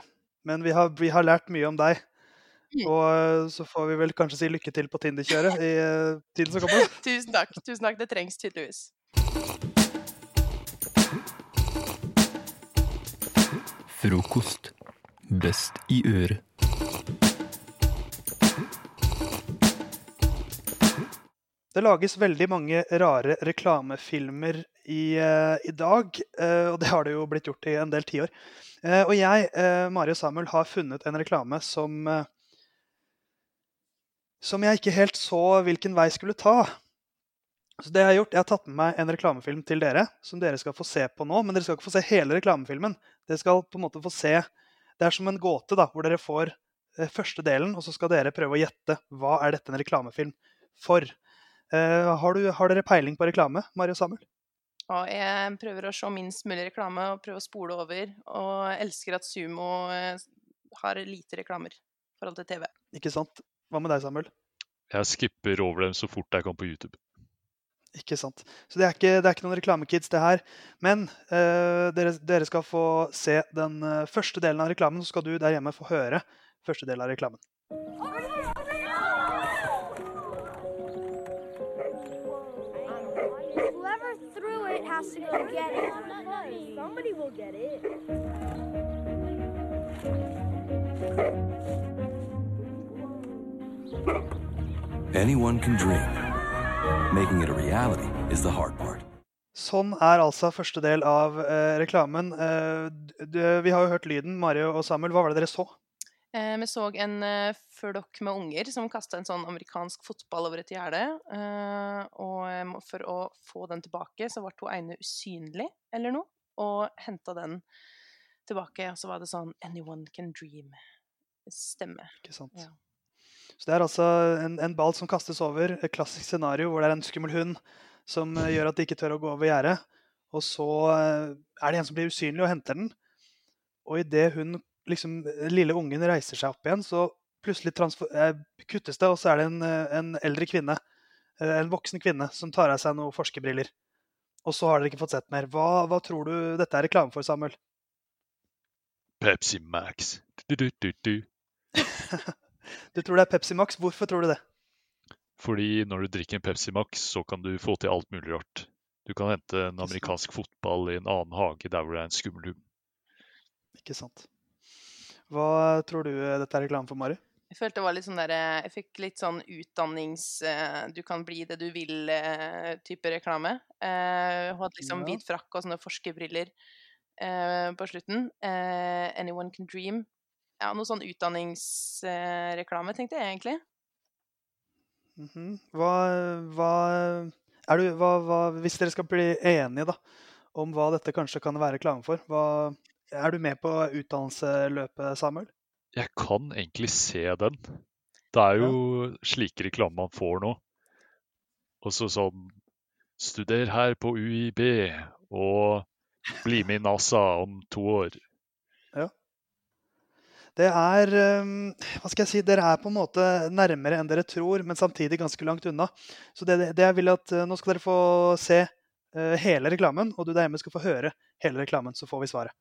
Men vi har, vi har lært mye om deg. Mm. Og eh, så får vi vel kanskje si lykke til på Tinder-kjøret i eh, tiden som kommer. Tusen takk. Tusen takk. Det trengs tydeligvis. Frokost. Best i øret. Det lages veldig mange rare reklamefilmer i, eh, i dag, eh, og det har det jo blitt gjort i en del tiår. Uh, og jeg, Mari og Samuel, har funnet en reklame som som jeg ikke helt så hvilken vei skulle ta. Så det Jeg har gjort, jeg har tatt med meg en reklamefilm til dere, som dere skal få se på nå. Men dere skal ikke få se hele reklamefilmen. Dere skal på en måte få se Det er som en gåte, da, hvor dere får eh, første delen, og så skal dere prøve å gjette hva er dette en reklamefilm for. Uh, har, du, har dere peiling på reklame, Mari og Samuel? Ja, jeg prøver å se minst mulig reklame og prøve å spole over. Og elsker at Sumo eh, har lite reklamer i forhold til TV. Ikke sant? Hva med deg, Samuel? Jeg skipper over dem så fort jeg kan på YouTube. Ikke sant. Så det er ikke, det er ikke noen reklamekids, det her. Men uh, dere, dere skal få se den uh, første delen av reklamen, så skal du der hjemme få høre første del av reklamen. Somebody will get it. Anyone can dream. Making it a reality is the hard part. Sånn er altså første del av eh, reklamen. Eh, vi har jo hørt lyden. Mario og Samuel, hva var det dere så? Eh, vi så en eh, flokk med unger som kasta en sånn amerikansk fotball over et gjerde. Eh, og eh, for å få den tilbake, så ble hun ene usynlig eller noe, og henta den tilbake. Og så var det sånn Anyone can dream. Stemme. Ikke sant? Ja. Så det er altså en, en ball som kastes over. Et klassisk scenario hvor det er en skummel hund som eh, gjør at de ikke tør å gå over gjerdet. Og så eh, er det en som blir usynlig og henter den. Og idet hun, liksom, den lille ungen reiser seg opp igjen, så plutselig eh, kuttes det, og så er det en, en eldre kvinne, en voksen kvinne, som tar av seg noen forskerbriller. Og så har dere ikke fått sett mer. Hva, hva tror du dette er reklame for, Samuel? Pepsi Max. Du-du-du-du. Du tror det er Pepsi Max. Hvorfor tror du det? Fordi når du drikker en Pepsi Max, så kan du få til alt mulig rart. Du kan hente en amerikansk fotball i en annen hage der hvor det er en skummel hund. Ikke sant. Hva tror du eh, dette er reklame for, Mari? Jeg følte det var litt sånn der, eh, Jeg fikk litt sånn utdannings... eh, Du kan bli det du vil-type reklame. Eh, Hun hadde liksom Ja. hvit frakk og sånne forskerbriller eh, på slutten. Eh, Anyone can dream. Ja, noe sånn utdanningsreklame, tenkte jeg egentlig. Mhm. Hva, hva, er du, hva, hva Hvis dere skal bli enige da, om hva dette kanskje kan være reklame for, hva, er du med på utdannelseløpet, Samuel? Jeg kan egentlig se den. Det er jo slike reklame man får nå. Og så sånn Studer her på UiB, og bli med i NASA om to år. Det er ehm, Hva skal jeg si? Dere er på en måte nærmere enn dere tror, men samtidig ganske langt unna. Så det, det jeg vil at eh, Nå skal dere få se eh, hele reklamen, og du der hjemme skal få høre hele reklamen, så får vi svaret.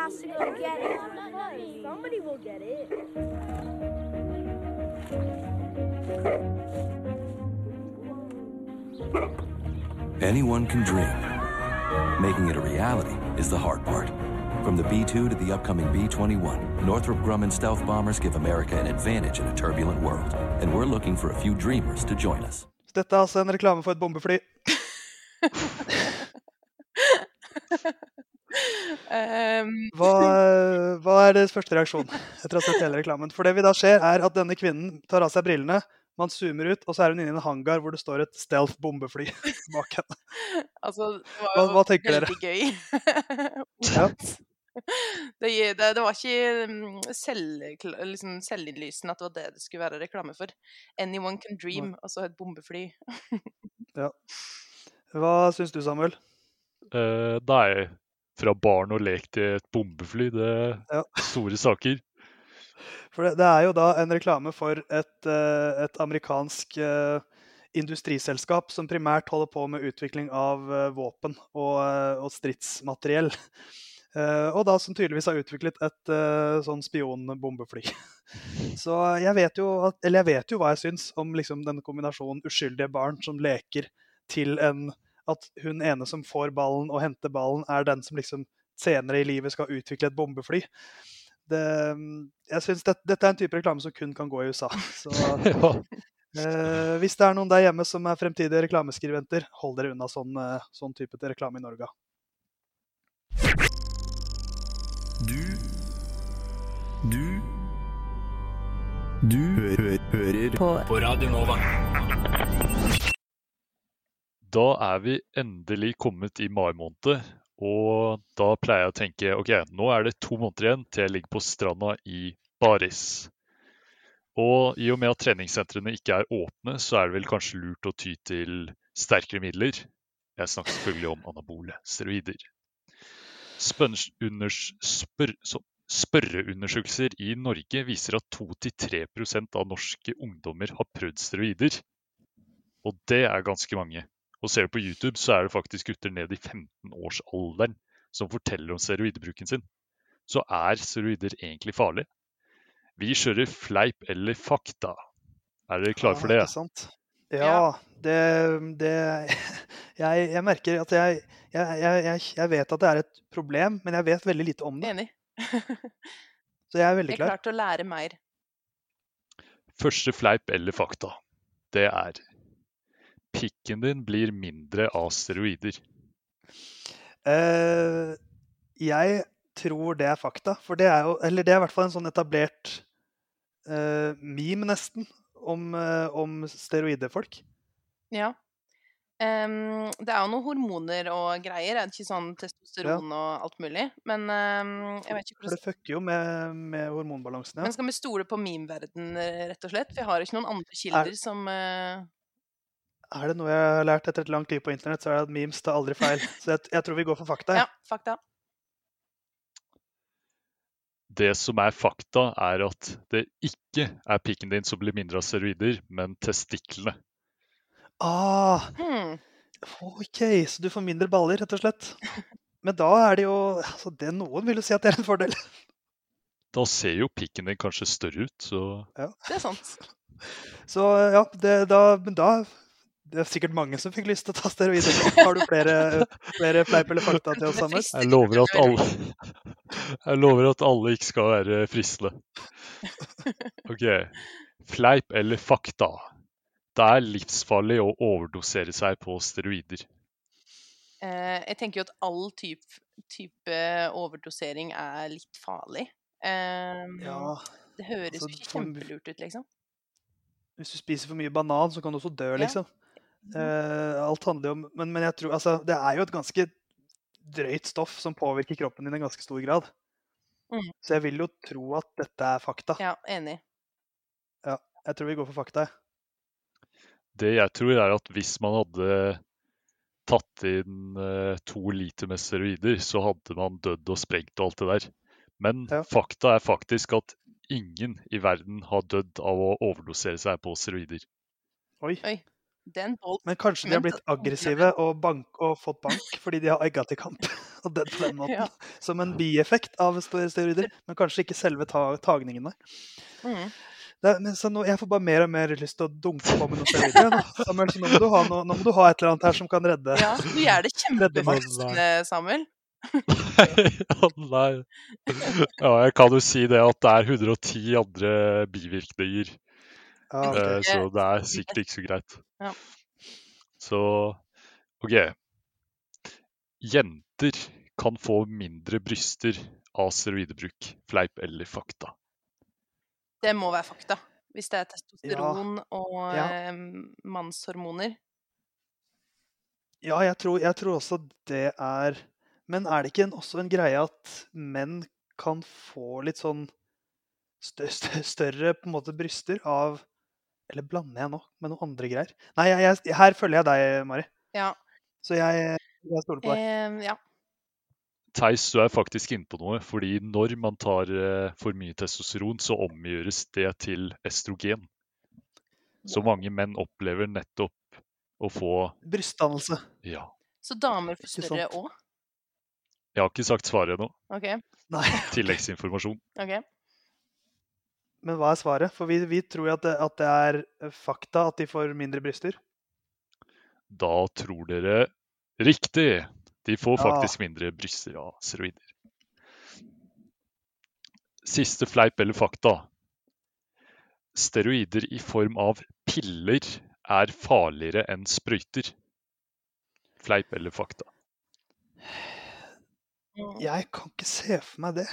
Has to. Anyone can dream. Making it a reality is the hard part. From the B 2 to the upcoming B 21, Northrop Grumman stealth bombers give America an advantage in a turbulent world. And we're looking for a few dreamers to join us. Dette er altså en reklame for et bombefly. Ehm, Hva, hva er deres første reaksjon etter å ha sett hele reklamen? For det vi da ser, er at denne kvinnen tar av seg brillene, man zoomer ut, og så er hun inne i en hangar hvor det står et stealth bombefly bak henne. altså, det var jo hva tenker dere? gøy. Ja. det, det, det var ikke mm, selv, liksom selvinnlysende at det var det det skulle være reklame for. Anyone can dream, altså et bombefly. Ja. Hva syns du, Samuel? Eh, nei, fra barn og lek til et bombefly, det Ja. er store saker. For det, det er jo da en reklame for et, eh, et amerikansk eh, industriselskap som primært holder på med utvikling av eh, våpen og, og stridsmateriell. Og da som tydeligvis har utviklet et eh, sånn spionbombefly. Så jeg vet jo at, eller jeg vet jo hva jeg syns om liksom denne kombinasjonen uskyldige barn som leker til en At hun ene som får ballen og henter ballen, er den som liksom senere i livet skal utvikle et bombefly. Det, jeg synes det, Dette er en type reklame som kun kan gå i USA. Så Ja. eh, hvis det er noen der hjemme som er fremtidige reklameskribenter, hold dere unna sånn, eh, sånn type til reklame i Norge. Du Du Du hø hø hører på. På Radio Nova. Da er vi endelig kommet i mai måned, og da pleier jeg å tenke ok, nå er det to måneder igjen til jeg ligger på stranda i Baris. Og i og med at treningssentrene ikke er åpne, så er det vel kanskje lurt å ty til sterkere midler. Jeg snakker selvfølgelig om anabole steroider. Spør, spørreundersøkelser i Norge viser at 2-3% av norske ungdommer har prøvd steroider. Og det er ganske mange. Og ser du på YouTube, så er det faktisk gutter ned i 15-årsalderen som forteller om steroidbruken sin. Så er steroider egentlig farlig? Vi kjører fleip eller fakta. Er dere klare for det? Ja, ikke sant? Ja, det, det jeg, jeg merker at jeg, jeg, jeg, vet at det er et problem, men jeg vet veldig lite om det. Enig. Så jeg er veldig klar. Jeg er klar til å lære mer. Første fleip eller fakta, det er Pikken din blir mindre av steroider. Eh, jeg tror det er fakta, for det er jo Eller det er i hvert fall en sånn etablert uh, meme, nesten, om, uh, om steroidefolk. Ja. Um, det er jo noen hormoner og greier. Er det ikke sånn testosteron og alt mulig? Men um, jeg vet ikke For det hvordan fucker jo med, med hormonbalansen, Men skal vi stole på meme-verden, rett og slett? For jeg har ikke noen andre kilder som eh, Er det noe jeg har lært etter et langt liv på internett, så er det at memes tar aldri feil. Så jeg, jeg tror vi går for fakta. Ja, fakta. Det som er fakta, er at det ikke er pikken din som blir mindre av steroider, men testiklene. Ah, Hmm. OK, så du får mindre baller, rett og slett. Men da er det jo altså det, Noen vil jo si at det er en fordel. Da ser jo pikken din kanskje større ut, så Ja. Det er sant. Så ja, det, da, men da Det er sikkert mange som fikk lyst til å ta steroider. Har du flere, flere fleip eller fakta til oss, Anders? jeg lover at alle Jeg lover at alle ikke skal være fristende. OK. Fleip eller fakta? Det er livsfarlig å overdosere seg på steroider. Eh, jeg tenker jo at all type, type overdosering er litt farlig. Ehm, Ja, det høres altså, kjempelurt ut, liksom. Hvis du spiser for mye banan, så kan du også dø, Ja. Eh, alt handler jo om men, men jeg tror altså Det er jo et ganske drøyt stoff som påvirker kroppen din i ganske stor grad. Mm. Så jeg vil jo tro at dette er fakta. Ja, enig. Ja, jeg tror vi går for fakta. jeg. Det jeg tror, er at hvis man hadde tatt inn eh, to liter med steroider, så hadde man dødd og sprengt og alt det der. Men fakta er faktisk at ingen i verden har dødd av å overdosere seg på steroider. Oi. Oi. Det Men kanskje de har blitt aggressive og, bank, og fått bank fordi de har egga til kamp. og på den måten. Ja. Som en bieffekt av steroider. Men kanskje ikke selve ta tagningene. Mm. Det, men så nå, jeg får bare mer og mer lyst til å dunke på med noen steroider. nå. Samuel, så nå må, du ha noe, nå må du ha et eller annet her som kan redde Ja, du gjør det redde Samuel. Å nei. Ja, jeg kan jo si det at det er 110 andre bivirkninger. Ja, Eh. Så det er sikkert ikke så greit. Ja. Så OK. Jenter kan få mindre bryster av steroidebruk. Fleip eller fakta? Det må være fakta. Hvis det er testosteron og Ja. eh, mannshormoner. Ja, jeg tror, jeg tror også det er Men er det ikke en, også en greie at menn kan få litt sånn stø, stø, større på en måte bryster av Eller blander jeg nå med noen andre greier? Nei, jeg, jeg, her følger jeg deg, Mari. Ja. Så jeg, jeg stoler på deg. Eh, ja. Theis, du er faktisk inne på noe. fordi når man tar eh, for mye testosteron, så omgjøres det til estrogen. Så mange menn opplever nettopp å få Brystdannelse. Ja. Så damer får større òg? Jeg har ikke sagt svaret ennå. OK. Nei. Tilleggsinformasjon. ok. Men hva er svaret? For vi, vi tror at det, at det er eh, fakta at de får mindre bryster. Da tror dere riktig. De får Ja. faktisk mindre bryster av steroider. Siste fleip eller fakta. Steroider i form av piller er farligere enn sprøyter. Fleip eller fakta? Jeg kan ikke se for meg det.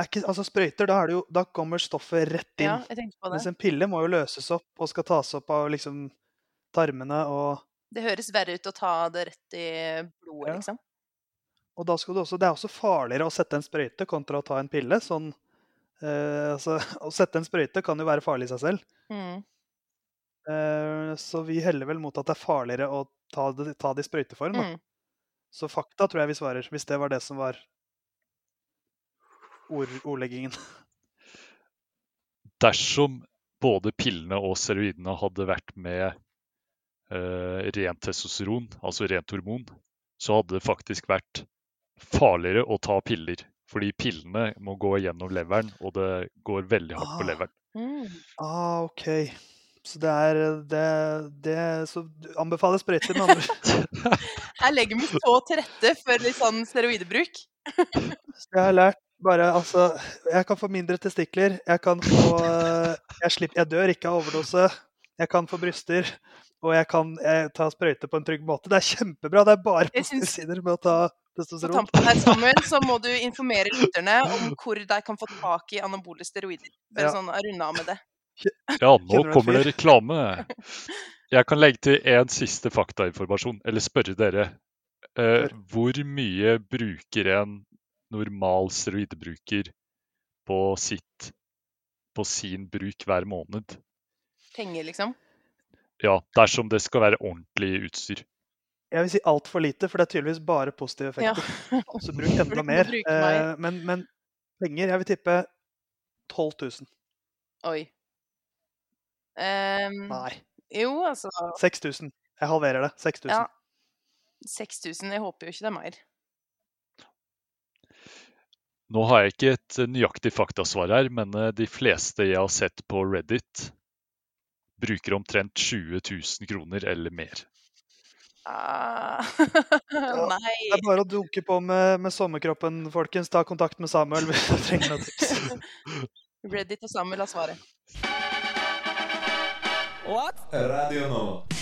Ikke, altså Sprøyter, da, det jo, da kommer stoffet rett inn. Ja. Mens en pille må jo løses opp og skal tas opp av liksom tarmene. Og, Det høres verre ut å ta det rett i blodet, Ja. liksom. og da skal du også, det er også farligere å sette en sprøyte kontra å ta en pille. Sånn, eh, altså, å sette en sprøyte kan jo være farlig i seg selv. Mm. Eh, så vi heller vel mot at det er farligere å ta det, ta det i sprøyteform. Da. Mm. Så fakta tror jeg vi svarer, hvis det var det som var ord, ordleggingen. Dersom både pillene og steroidene hadde vært med eh, rent testosteron, altså rent hormon, så hadde det faktisk vært farligere å ta piller. Fordi pillene må gå gjennom leveren, og det går veldig hardt på Ah. leveren. Mm. Ah, OK. Så det er det, det Så anbefaler sprøyter, med andre ord. Her legger meg så til rette for litt sånn steroidebruk. Så jeg har lært bare altså Jeg kan få mindre testikler. Jeg kan få Jeg, slipper, jeg dør ikke av overdose. Jeg kan få bryster. Og jeg kan jeg, ta sprøyte på en trygg måte. Det er kjempebra. Det er bare Jeg positive sider med å ta testosteron. På testosteron. tampen her, Samuel, så må du informere lytterne om hvor de kan få tak i anabole steroider. Bare Ja. sånn runde av med det. Ja, nå kommer det reklame. jeg kan legge til en siste faktainformasjon, eller spørre dere. Eh, hvor mye bruker en normal steroidbruker på, sitt, på sin bruk hver måned? Penger, liksom. Ja, dersom det skal være ordentlig utstyr. Jeg vil si altfor lite, for det er tydeligvis bare positive Ja. effekter. Så bruk enda mer. Eh, men, men penger Jeg vil tippe 12 000. Oi. Um, Nei. Jo, altså 6000. Jeg halverer det. 6000. Ja. 6000. Jeg håper jo ikke det er mer. Nå har jeg ikke et eh, nøyaktig faktasvar her, men eh, de fleste jeg har sett på Reddit, bruker omtrent 20 000 kroner eller mer. Ah, Ja, Nei. Det er bare å dunke på med, med sommerkroppen, folkens. Ta kontakt med Samuel hvis du trenger noe tips. Reddit og Samuel har svaret. What? Radio Nova.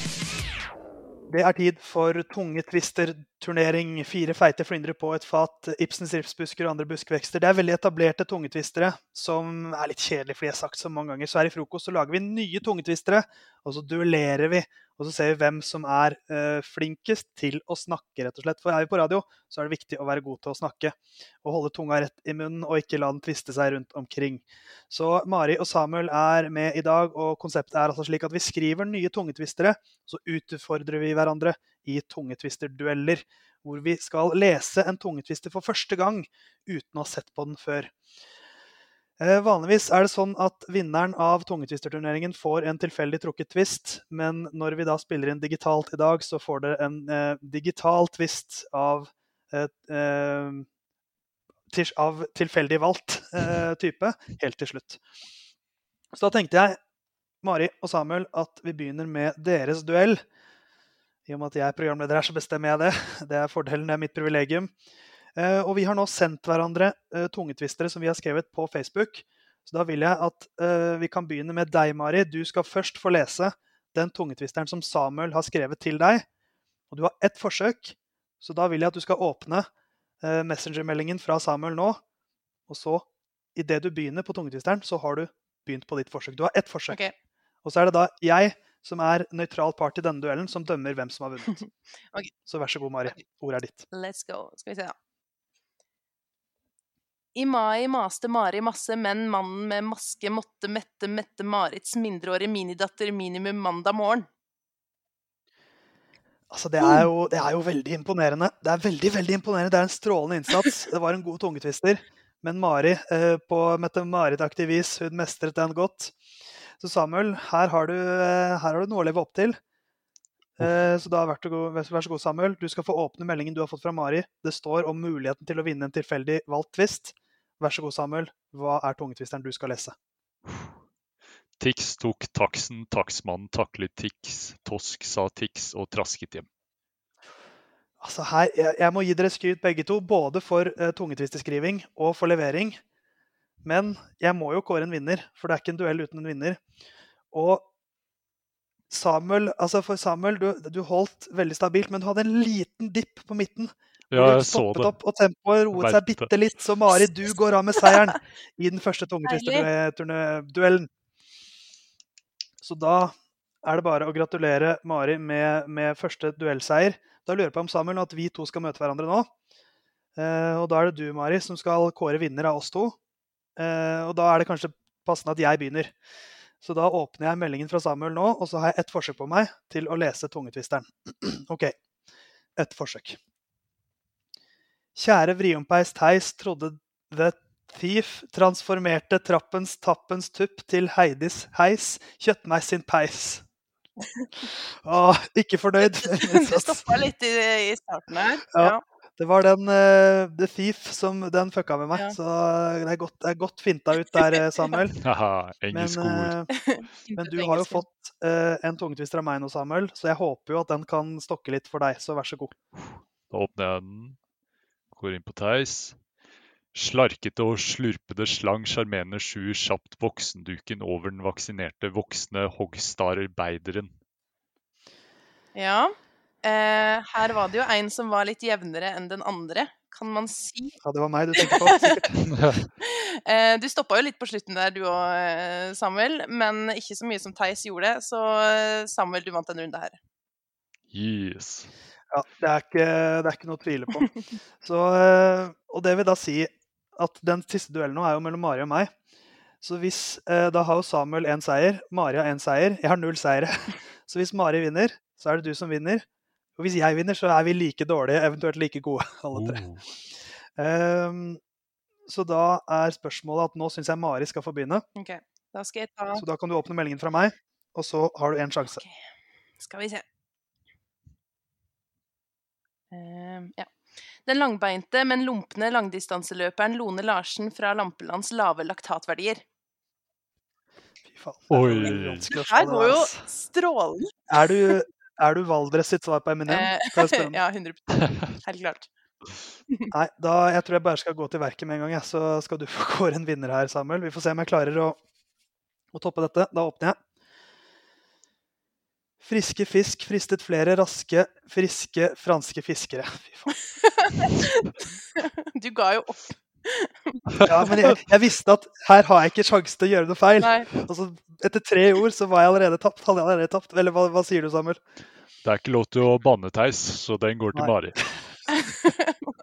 Det er tid for tunge twister-turnering. Fire feite flyndre på et fat. Ibsens ripsbusker og andre buskvekster. Det er veldig etablerte tungetvistere, som er litt kjedelige, fordi jeg har sagt så mange ganger. Så her i frokost så lager vi nye tungetvistere, og så duellerer vi. Og så ser vi hvem som er eh, flinkest til å snakke, rett og slett. For er vi på radio, så er det viktig å være god til å snakke. Og holde tunga rett i munnen, og ikke la den tviste seg rundt omkring. Så Mari og Samuel er med i dag, og konseptet er altså slik at vi skriver nye tungetvistere. så utfordrer vi hverandre i tungetvisterdueller hvor vi skal lese en tungetvister for første gang uten å ha sett på den før. Eh, Vanligvis er det sånn at vinneren av tungetvisterturneringen får en tilfeldig trukket twist, men når vi da spiller inn digitalt i dag, så får dere en eh, digital twist av, eh, eh, til, av tilfeldig valgt eh, type helt til slutt. Så da tenkte jeg, Mari og Samuel, at vi begynner med deres duell. I og med at jeg er programleder her, så bestemmer jeg det. Det er fordelen, det er mitt privilegium. Eh, og vi har nå sendt hverandre tungetvistere tungetwistere som vi har skrevet på Facebook. Så da vil jeg at eh, vi kan begynne med deg, Mari. Du skal først få lese den tungetvisteren som Samuel har skrevet til deg. Og du har ett forsøk, så da vil jeg at du skal åpne Messenger-meldingen fra Samuel nå. Og så, idet du begynner på tungetvisteren, så har du begynt på ditt forsøk. Du har ett forsøk. Okay. Og så er det da jeg som er nøytral part i denne duellen, som dømmer hvem som har vunnet. okay. Så vær så god, Mari. Ordet er ditt. Let's go. Skal vi se, da. I mai maste Mari masse, men mannen med maske måtte mette Mette Marits mindreårige minidatter minimum mandag morgen. Altså, det er, jo, det er jo veldig imponerende. Det er veldig, veldig imponerende. Det er en strålende innsats. Det var en god tungetvister. Men Mari, eh, på Mette-Marit-aktig vis, hun mestret den godt. Så Samuel, her har du, eh, her har du noe å leve opp til. Eh, så da vær så, god, vær så god, Samuel. Du skal få åpne meldingen du har fått fra Mari. Det står om muligheten til å vinne en tilfeldig valgt tvist. Vær så god, Samuel. Hva er tungetvisteren du skal lese? Tix tok taksen, taksmannen taklet Tix, Tosk sa Tix og trasket hjem. Altså her, jeg, jeg må gi dere skryt begge to, både for uh, tungetvisteskriving og for levering. Men jeg må jo kåre en vinner, for det er ikke en duell uten en vinner. Og Samuel, altså for Samuel, du, du holdt veldig stabilt, men du hadde en liten dipp på midten. Ja, jeg så det. opp, og tempoet roet seg bitte litt. Så Mari, du går av med seieren i den første tungetvisterduellen. Så da er det bare å gratulere Mari med, med første duellseier. Da lurer jeg på om Samuel at vi to skal møte hverandre nå. Eh, og da er det du, Mari, som skal kåre vinner av oss to. Eh, og da er det kanskje passende at jeg begynner. Så da åpner jeg meldingen fra Samuel nå, og så har jeg ett forsøk på meg til å lese tungetvisteren. OK. Ett forsøk. Kjære vriompeis Theis trodde The Thief transformerte trappens tappens tupp til Heidis heis, kjøttmeis sin peis. Åh, ikke fornøyd. Det stoppa litt i, i starten her. Ja. Ja. Det var den uh, The Thief som den fucka med meg. Ja. Så det er, godt, det er godt finta ut der, eh, Samuel. Haha, Men, uh, men du har jo fått uh, en tungetvister av meg nå, Samuel, så jeg håper jo at den kan stokke litt for deg. Så vær så god. Da åpner jeg den, går inn på Theis. Slarkete og slurpede slang sjarmerende sju kjapt voksenduken over den vaksinerte voksne hoggstadarbeideren. Ja. Eh, her var det jo en som var litt jevnere enn den andre kan man si. Ja, det var meg du tenkte på, sikkert. Eh, du stoppa jo litt på slutten der, du òg, Samuel. Men ikke så mye som Theis gjorde. Så eh, Samuel, du vant en runde her. Yes. Ja, det er ikke, det er ikke noe å tvile på. Så, eh, og det vil da si at den siste duellen nå er jo mellom Mari og meg. Så hvis, eh, da har jo Samuel én seier, Mari har én seier. Jeg har null seire. Så hvis Mari vinner, så er det du som vinner. Og hvis jeg vinner, så er vi like dårlige, eventuelt like gode, alle tre. Ehm, så da er spørsmålet at nå syns jeg Mari skal få begynne. Ok, Da skal jeg ta Så da kan du åpne meldingen fra meg, og så har du én sjanse. Skal vi se. Ehm, ja. Den langbeinte, men lumpne langdistanseløperen Lone Larsen fra Lampelands lave laktatverdier. Oi. Det Her går jo strålende. Er du, er du Valdres sitt svar på Eminem? Eh, ja, 100 Helt klart. Nei, da, jeg tror jeg bare skal gå til verket med en gang, ja. så skal du få kåre en vinner her, Samuel. Vi får se om jeg klarer å, å toppe dette. Da åpner jeg. Friske fisk fristet flere raske, friske franske fiskere. Fy faen. Du ga jo opp. Ja, men jeg, jeg visste at her har jeg ikke sjanse til å gjøre noe feil. Altså, etter tre ord så var jeg allerede tapt. Hadde jeg allerede tapt. Eller hva, hva sier du, Samuel? Det er ikke lov til å banne, Theis, så den går til Nei. Mari.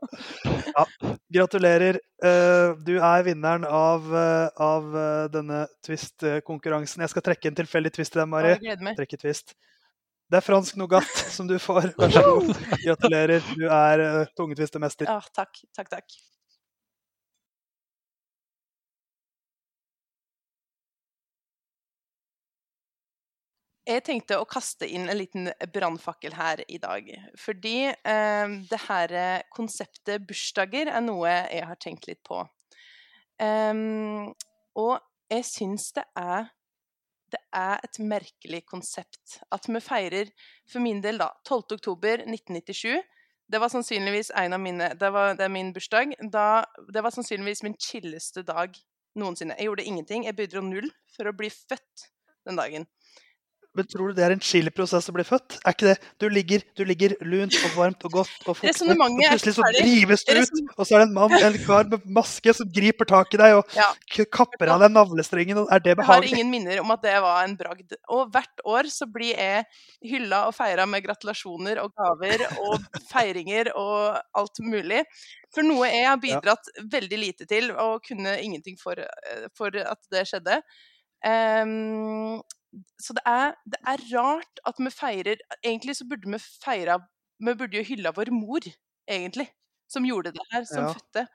Ja, gratulerer. Eh, Du er vinneren av, eh, av eh, denne twist-konkurransen. Jeg skal trekke en tilfeldig twist til deg, Mari. Trekke twist. Det er fransk nougat som du får. Vær så god. Gratulerer. Du er tungetvistemester. Ja, takk. Takk, takk. Jeg tenkte å kaste inn en liten brannfakkel her i dag. Fordi eh, det her konseptet bursdager er noe jeg har tenkt litt på. Um, og jeg syns det er det er et merkelig konsept at vi feirer, for min del, da, 12. oktober 1997. Det var sannsynligvis en av mine Det, var, det er min bursdag. Da, det var sannsynligvis min chilleste dag noensinne. Jeg gjorde ingenting. Jeg bidro null for å bli født den dagen. Men tror du det er en chili prosess å bli født? Er ikke det? Du ligger, du ligger lunt og varmt og godt og fuktig, og plutselig så drives du ut, og så er det en mann, en kar med maske som griper tak i deg og Ja. kapper av deg navlestrengen. og Er det Jeg har ingen minner om at det var en bragd. Og hvert år så blir jeg hylla og feira med gratulasjoner og gaver og feiringer og alt mulig. For noe jeg har bidratt veldig lite til, og kunne ingenting for, eh, for at det skjedde. Ehm, så det er, det er rart at vi feirer Egentlig så burde vi feira Vi burde jo hylla vår mor, egentlig, som gjorde det her, som Ja. fødte.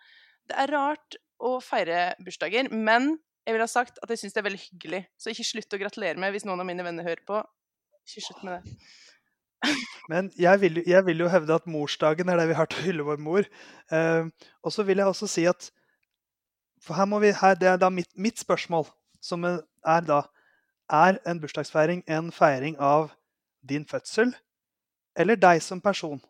Det er rart å feire bursdager, men jeg vil ha sagt at jeg syns det er veldig hyggelig. Så ikke slutt å gratulere meg hvis noen av mine venner hører på. Ikke slutt med det. Men jeg vil, jeg vil jo hevde at morsdagen er det vi har til å hylle vår mor. Eh, og så vil jeg også si at For her må vi, her, det er da mitt, mitt spørsmål, som er da Er en bursdagsfeiring en feiring av din fødsel eller deg som person?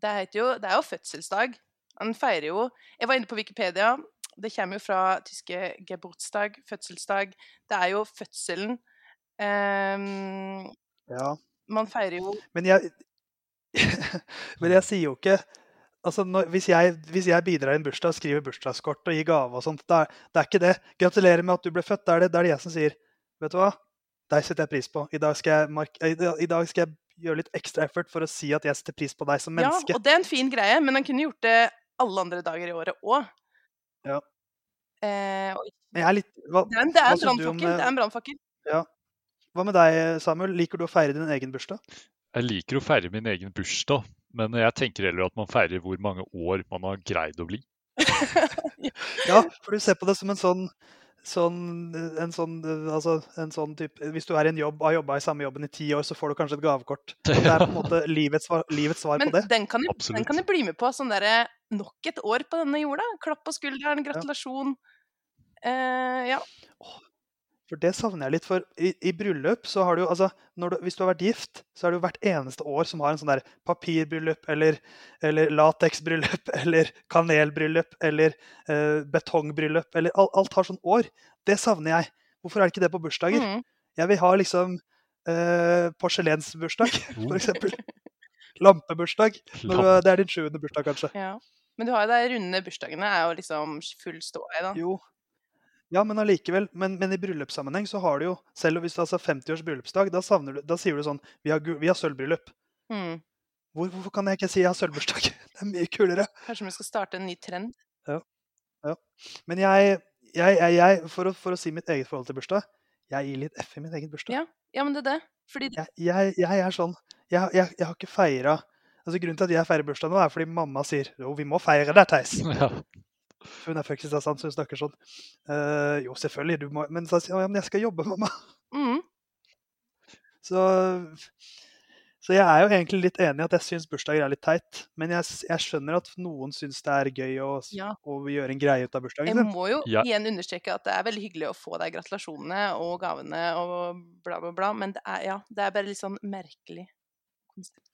Det, heter jo, det er jo fødselsdag. Han feirer jo Jeg var inne på Wikipedia. Det kommer jo fra tyske Geburtstag, fødselsdag. Det er jo fødselen. Um, Ja. man feirer jo Men jeg, men jeg sier jo ikke altså når, hvis, jeg, hvis jeg bidrar i en bursdag, skriver bursdagskort og gir gave og sånt, det er, det er ikke det. Gratulerer med at du ble født. det er det, det er det jeg som sier Vet du hva, deg setter jeg pris på. I dag skal jeg, mark i, dag- skal jeg gjøre litt ekstra effort for å si at jeg setter pris på deg som menneske. Ja, og det er en fin greie, men han kunne gjort det alle andre dager i året òg. Ja. Eh, Men jeg er litt hva, det er en, er en er en brannfakkel. Ja. Hva med deg, Samuel? Liker du å feire din egen bursdag? Jeg liker å feire min egen bursdag, men jeg tenker heller at man feirer hvor mange år man har greid å bli. Ja, for du ser på det som en sånn, sånn, en sånn, altså, en sånn type Hvis du er i en jobb og har jobba i samme jobben i ti år, så får du kanskje et gavekort. Det er på en måte livets livets svar Men på det. den kan, jeg, den kan jeg bli med på. Sånn derre Nok et år på denne jorda. Klapp på skulderen, gratulasjon. Eh, ja. For det savner jeg litt. For i, i bryllup så har du jo altså når du, Hvis du har vært gift, så er det jo hvert eneste år som har en sånn der papirbryllup eller, eller lateksbryllup eller kanelbryllup eller eh, betongbryllup eller alt, alt har sånn år. Det savner jeg. Hvorfor er det ikke det på bursdager? Mm. Jeg vil ha liksom eh, porselensbursdag, for eksempel. Lampebursdag. Når du, det er din sjuende bursdag, kanskje. ja. Men du har jo de runde bursdagene, er jo liksom full ståhei, da. Jo. Ja, men allikevel. Men, men i bryllupssammenheng så har du jo Selv hvis du har 50-års bryllupsdag, da, savner du, da sier du sånn Vi har, vi har sølvbryllup. Mm. Hvor, hvorfor kan jeg ikke si jeg har sølvbursdag? Det er mye kulere. Kanskje vi skal starte en ny trend? Ja. ja. Men jeg, jeg, jeg, jeg for, å, for å si mitt eget forhold til bursdag Jeg gir litt F i min egen bursdag. Ja, ja men det er det. Fordi Jeg, jeg, jeg er sånn jeg, jeg, jeg har ikke feira altså Grunnen til at jeg feirer bursdag nå, er fordi mamma sier jo, vi må feire det, Theis. Ja. Hun er fra Kristiansand, så hun snakker sånn. Uh, jo, selvfølgelig, du må Men så sier jeg ja, men jeg skal jobbe, mamma. mm. Så, så jeg er jo egentlig litt enig i at jeg syns bursdager er litt teit. Men jeg, jeg skjønner at noen syns det er gøy å, Ja. å gjøre en greie ut av bursdagen Jeg må jo Ja. igjen understreke at det er veldig hyggelig å få de gratulasjonene og gavene og bla, bla, bla, men det er, ja, det er bare litt sånn merkelig. konsept.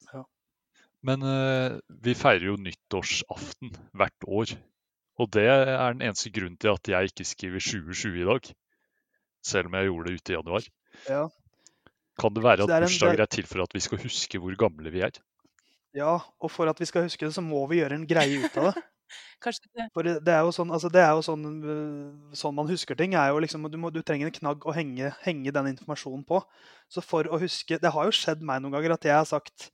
Men uh, vi feirer jo nyttårsaften hvert år. Og det er den eneste grunnen til at jeg ikke skriver 2020 i dag. Selv om jeg gjorde det ute i januar. Ja. Kan det være at det er en- bursdager er til for at vi skal huske hvor gamle vi er? ja, og for at vi skal huske det, så må vi gjøre en greie ut av det. Kanskje det For det det er jo sånn, altså det er jo sånn, øh, sånn man husker ting. er jo liksom, du, må, du trenger en knagg å henge, henge den informasjonen på. Så for å huske Det har jo skjedd meg noen ganger at jeg har sagt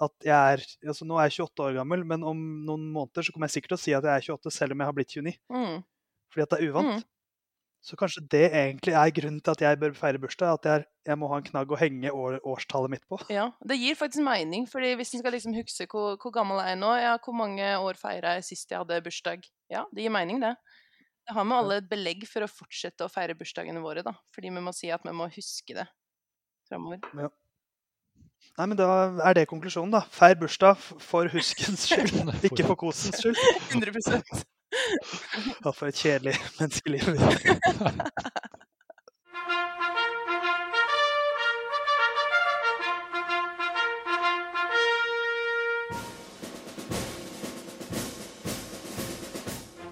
at jeg er altså Nå er jeg 28 år gammel, men om noen måneder så kommer jeg sikkert til å si at jeg er 28 selv om jeg har blitt 29. Mm. Fordi at det er uvant. Mm. Så kanskje det egentlig er grunnen til at jeg bør feire bursdag. At jeg, jeg må ha en knagg å henge år, årstallet mitt på. Ja, det gir faktisk mening, fordi hvis en skal liksom huske hvor, hvor gammel er nå, ja, hvor mange år feira jeg sist jeg hadde bursdag? Ja, det gir mening, det. Det har vi alle et belegg for å fortsette å feire bursdagene våre, da. Fordi vi må si at vi må huske det framover. Ja. Nei, men da er det konklusjonen, da. Feir bursdag for huskens skyld, ikke for kosens skyld. 100 Hva for et kjedelig menneskeliv.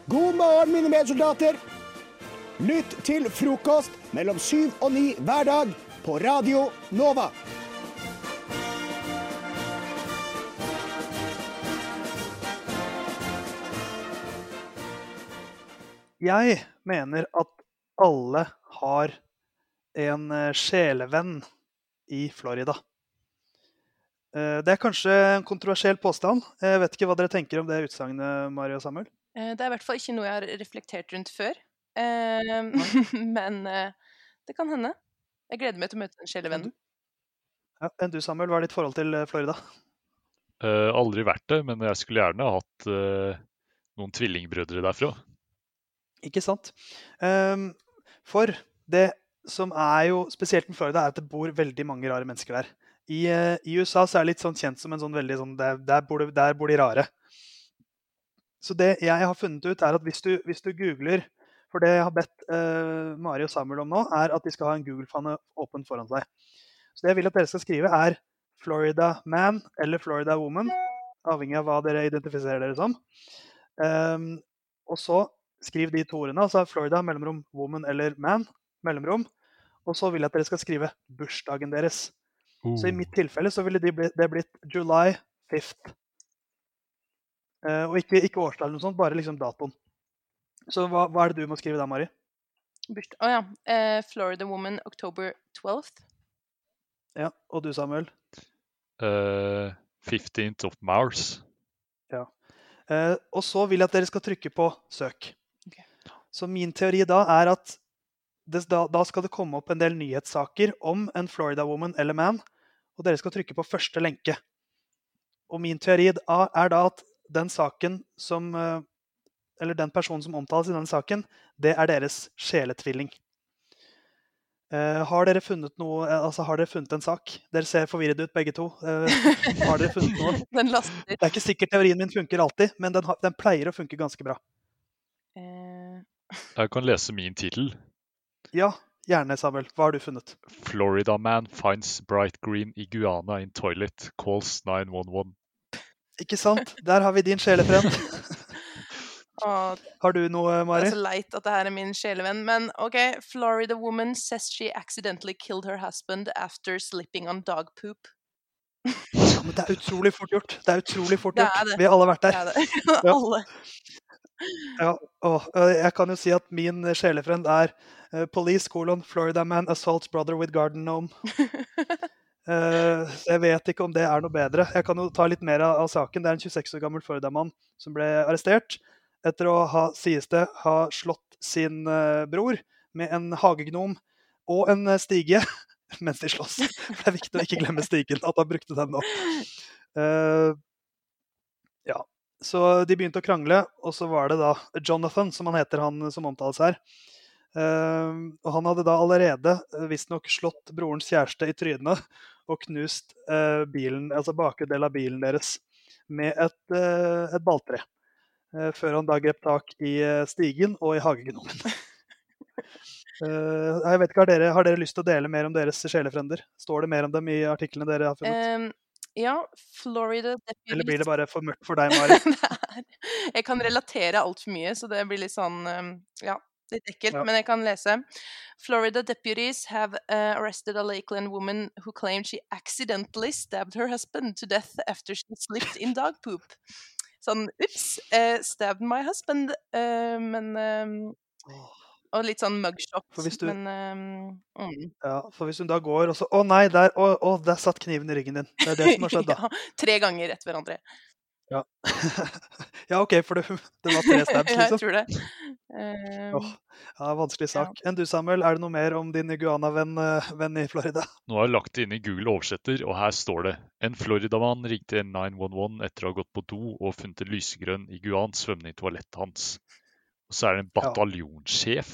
God morgen, mine medsoldater! Lytt til frokost mellom syv og ni hver dag på Radio Nova. Jeg mener at alle har en eh, sjelevenn i Florida. Eh, Det er kanskje en kontroversiell påstand. Jeg vet ikke hva dere tenker om det utsagnet, Mari og Samuel? Eh, Det er i hvert fall ikke noe jeg har reflektert rundt før. Men det kan hende. Jeg gleder meg til å møte en sjelevenn. Ja, enn du, Samuel, hva er ditt forhold til Florida? Eh, aldri vært det, men jeg skulle gjerne hatt noen tvillingbrødre derfra. Ikke sant? Ehm, for det som er jo spesielt med Florida, er at det bor veldig mange rare mennesker der. I, eh, i USA så er det litt sånn kjent som en sånn veldig sånn Der, der, bor, de, der bor de rare. Så det jeg har funnet ut, er at hvis du, hvis du googler For det jeg har bedt uh, Mari og Samuel om nå, er at de skal ha en Google-fane åpen foran seg. Så det jeg vil at dere skal skrive, er Florida man eller Florida woman. Avhengig av hva dere identifiserer dere som. Um, og så skriv de to ordene, altså Florida, mellomrom, woman eller man, mellomrom. Og så vil jeg at dere skal skrive bursdagen deres. Så i mitt tilfelle så ville de bli, det blitt July 5th. Uh, og ikke, ikke årstall eller noe sånt, bare liksom datoen. Så hva, hva er det du må skrive da, Mari? Bursdag Å ja. Uh, Florida Woman October 12th. Ja, Og du, Samuel? Uh, 15th of Mars. Ja. Eh, og så vil jeg at dere skal trykke på søk. Så min teori da er at det, da, da skal det komme opp en del nyhetssaker om en Florida woman eller man, og dere skal trykke på første lenke. Og min teori da er da at den saken som eh, Eller den personen som omtales i den saken, det er deres sjeletvilling. Uh, har dere noe eh, Altså, har dere funnet en sak? Dere ser forvirret ut, begge to. Uh, har dere funnet noe? Den. Det er ikke sikkert teorien min funker alltid, men den, har, den pleier å funke ganske bra. Jeg kan lese min tittel. Ja, gjerne, Samuel. Hva har du funnet? Florida man finds bright green iguana in toilet, calls 911. Ikke sant? Der har vi din sjelefrend. Har du noe, det Mari? er så leit at det her er min sjelevenn. Men OK. Florida woman says she accidentally killed her husband after slipping on dog poop. Men det er utrolig fort gjort. Det er utrolig fort Det gjort. er det. Vi har alle vært Det der. er det. Ja. Alle. Ja, og jeg kan jo si at min sjelefrend er uh, Police colon Florida man assaults brother with garden gnome. Uh, så jeg vet ikke om det er noe bedre. Jeg kan jo ta litt mer av, av saken. Det er en 26 år gammel Florida-mann som ble arrestert etter å ha, sies det, ha slått sin uh, bror med en hagegnom og en eh, stige mens de slåss. Det er viktig å ikke glemme stigen, at han brukte den nå. Uh, ja, så de begynte å krangle, og så var det da Jonathan, som han heter, han som omtales her. Uh, og han hadde da allerede eh, visstnok slått brorens kjæreste i trynet og knust uh, bilen, altså bakre del av bilen deres med et, uh, et balltre. Før han da grep tak i stigen og i hagegnomen. Jeg vet ikke, har dere, har dere lyst til å dele mer om deres sjelefrender? Står det mer om dem i artiklene dere har funnet? Ehm, ja, Florida Eller blir det bare for mørkt for deg, Mari? Jeg kan relatere altfor mye, så det blir litt sånn um, Ja, litt ekkelt, Ja. men jeg kan lese. Florida deputies have uh, arrested a Lakeland woman who claimed she accidentally stabbed her husband to death after she slipped in dog poop. Sånn ups, uh, stabbed my husband, uh, men um, Og litt sånn mugshot, For hvis du- men um, mm. Ja, for hvis hun da går og så Å nei, der, å, å, der satt kniven i ryggen din. Det er det som har skjedd, da. ja, tre ganger etter hverandre. Ja, ja OK, for det, det var tre stabs, Ja, jeg liksom. tror det. Um, oh, ja, vanskelig sak. Enn du, Samuel, er det noe mer om din iguana-venn eh, venn i Florida? Nå har jeg lagt det inn i Google oversetter, og her står det En Floridamann ringte 911 etter å ha gått på do og funnet en lysegrønn iguan svømmende i toalettet hans. Og så er det en bataljonssjef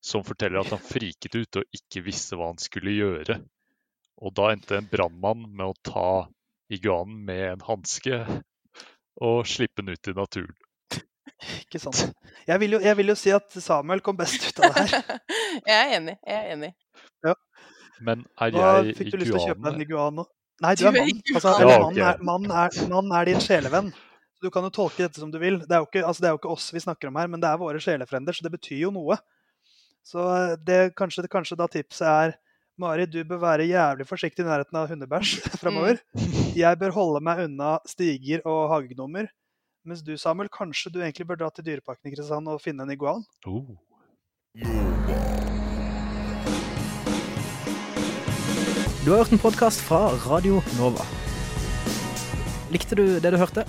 som forteller at han friket ut og ikke visste hva han skulle gjøre. Og da endte en brannmann med å ta iguanen med en hanske og slippe den ut i naturen. Ikke sant? Jeg vil, jo, jeg vil jo si at Samuel kom best ut av det her. jeg er enig. Jeg er enig. Ja. Men er jeg jeg fikk du lyst til å kjøpe deg en iguan nå? Nei, du er mann. Altså, mann, er, mann, er, mann er din sjelevenn. Du kan jo tolke dette som du vil. Det er jo ikke, altså, det er jo ikke oss vi snakker om her, men det er våre sjelefrender, så det betyr jo noe. Så eh, det, kanskje, kanskje da tipset er Mari, du bør være jævlig forsiktig i nærheten av hundebæsj framover. Jeg bør holde meg unna stiger og hagegnomer. Mens du, Samuel, kanskje du egentlig bør dra til Dyreparken i Kristiansand og finne en iguan? Oh. Du har hørt en podkast fra Radio Nova. Likte du det du hørte?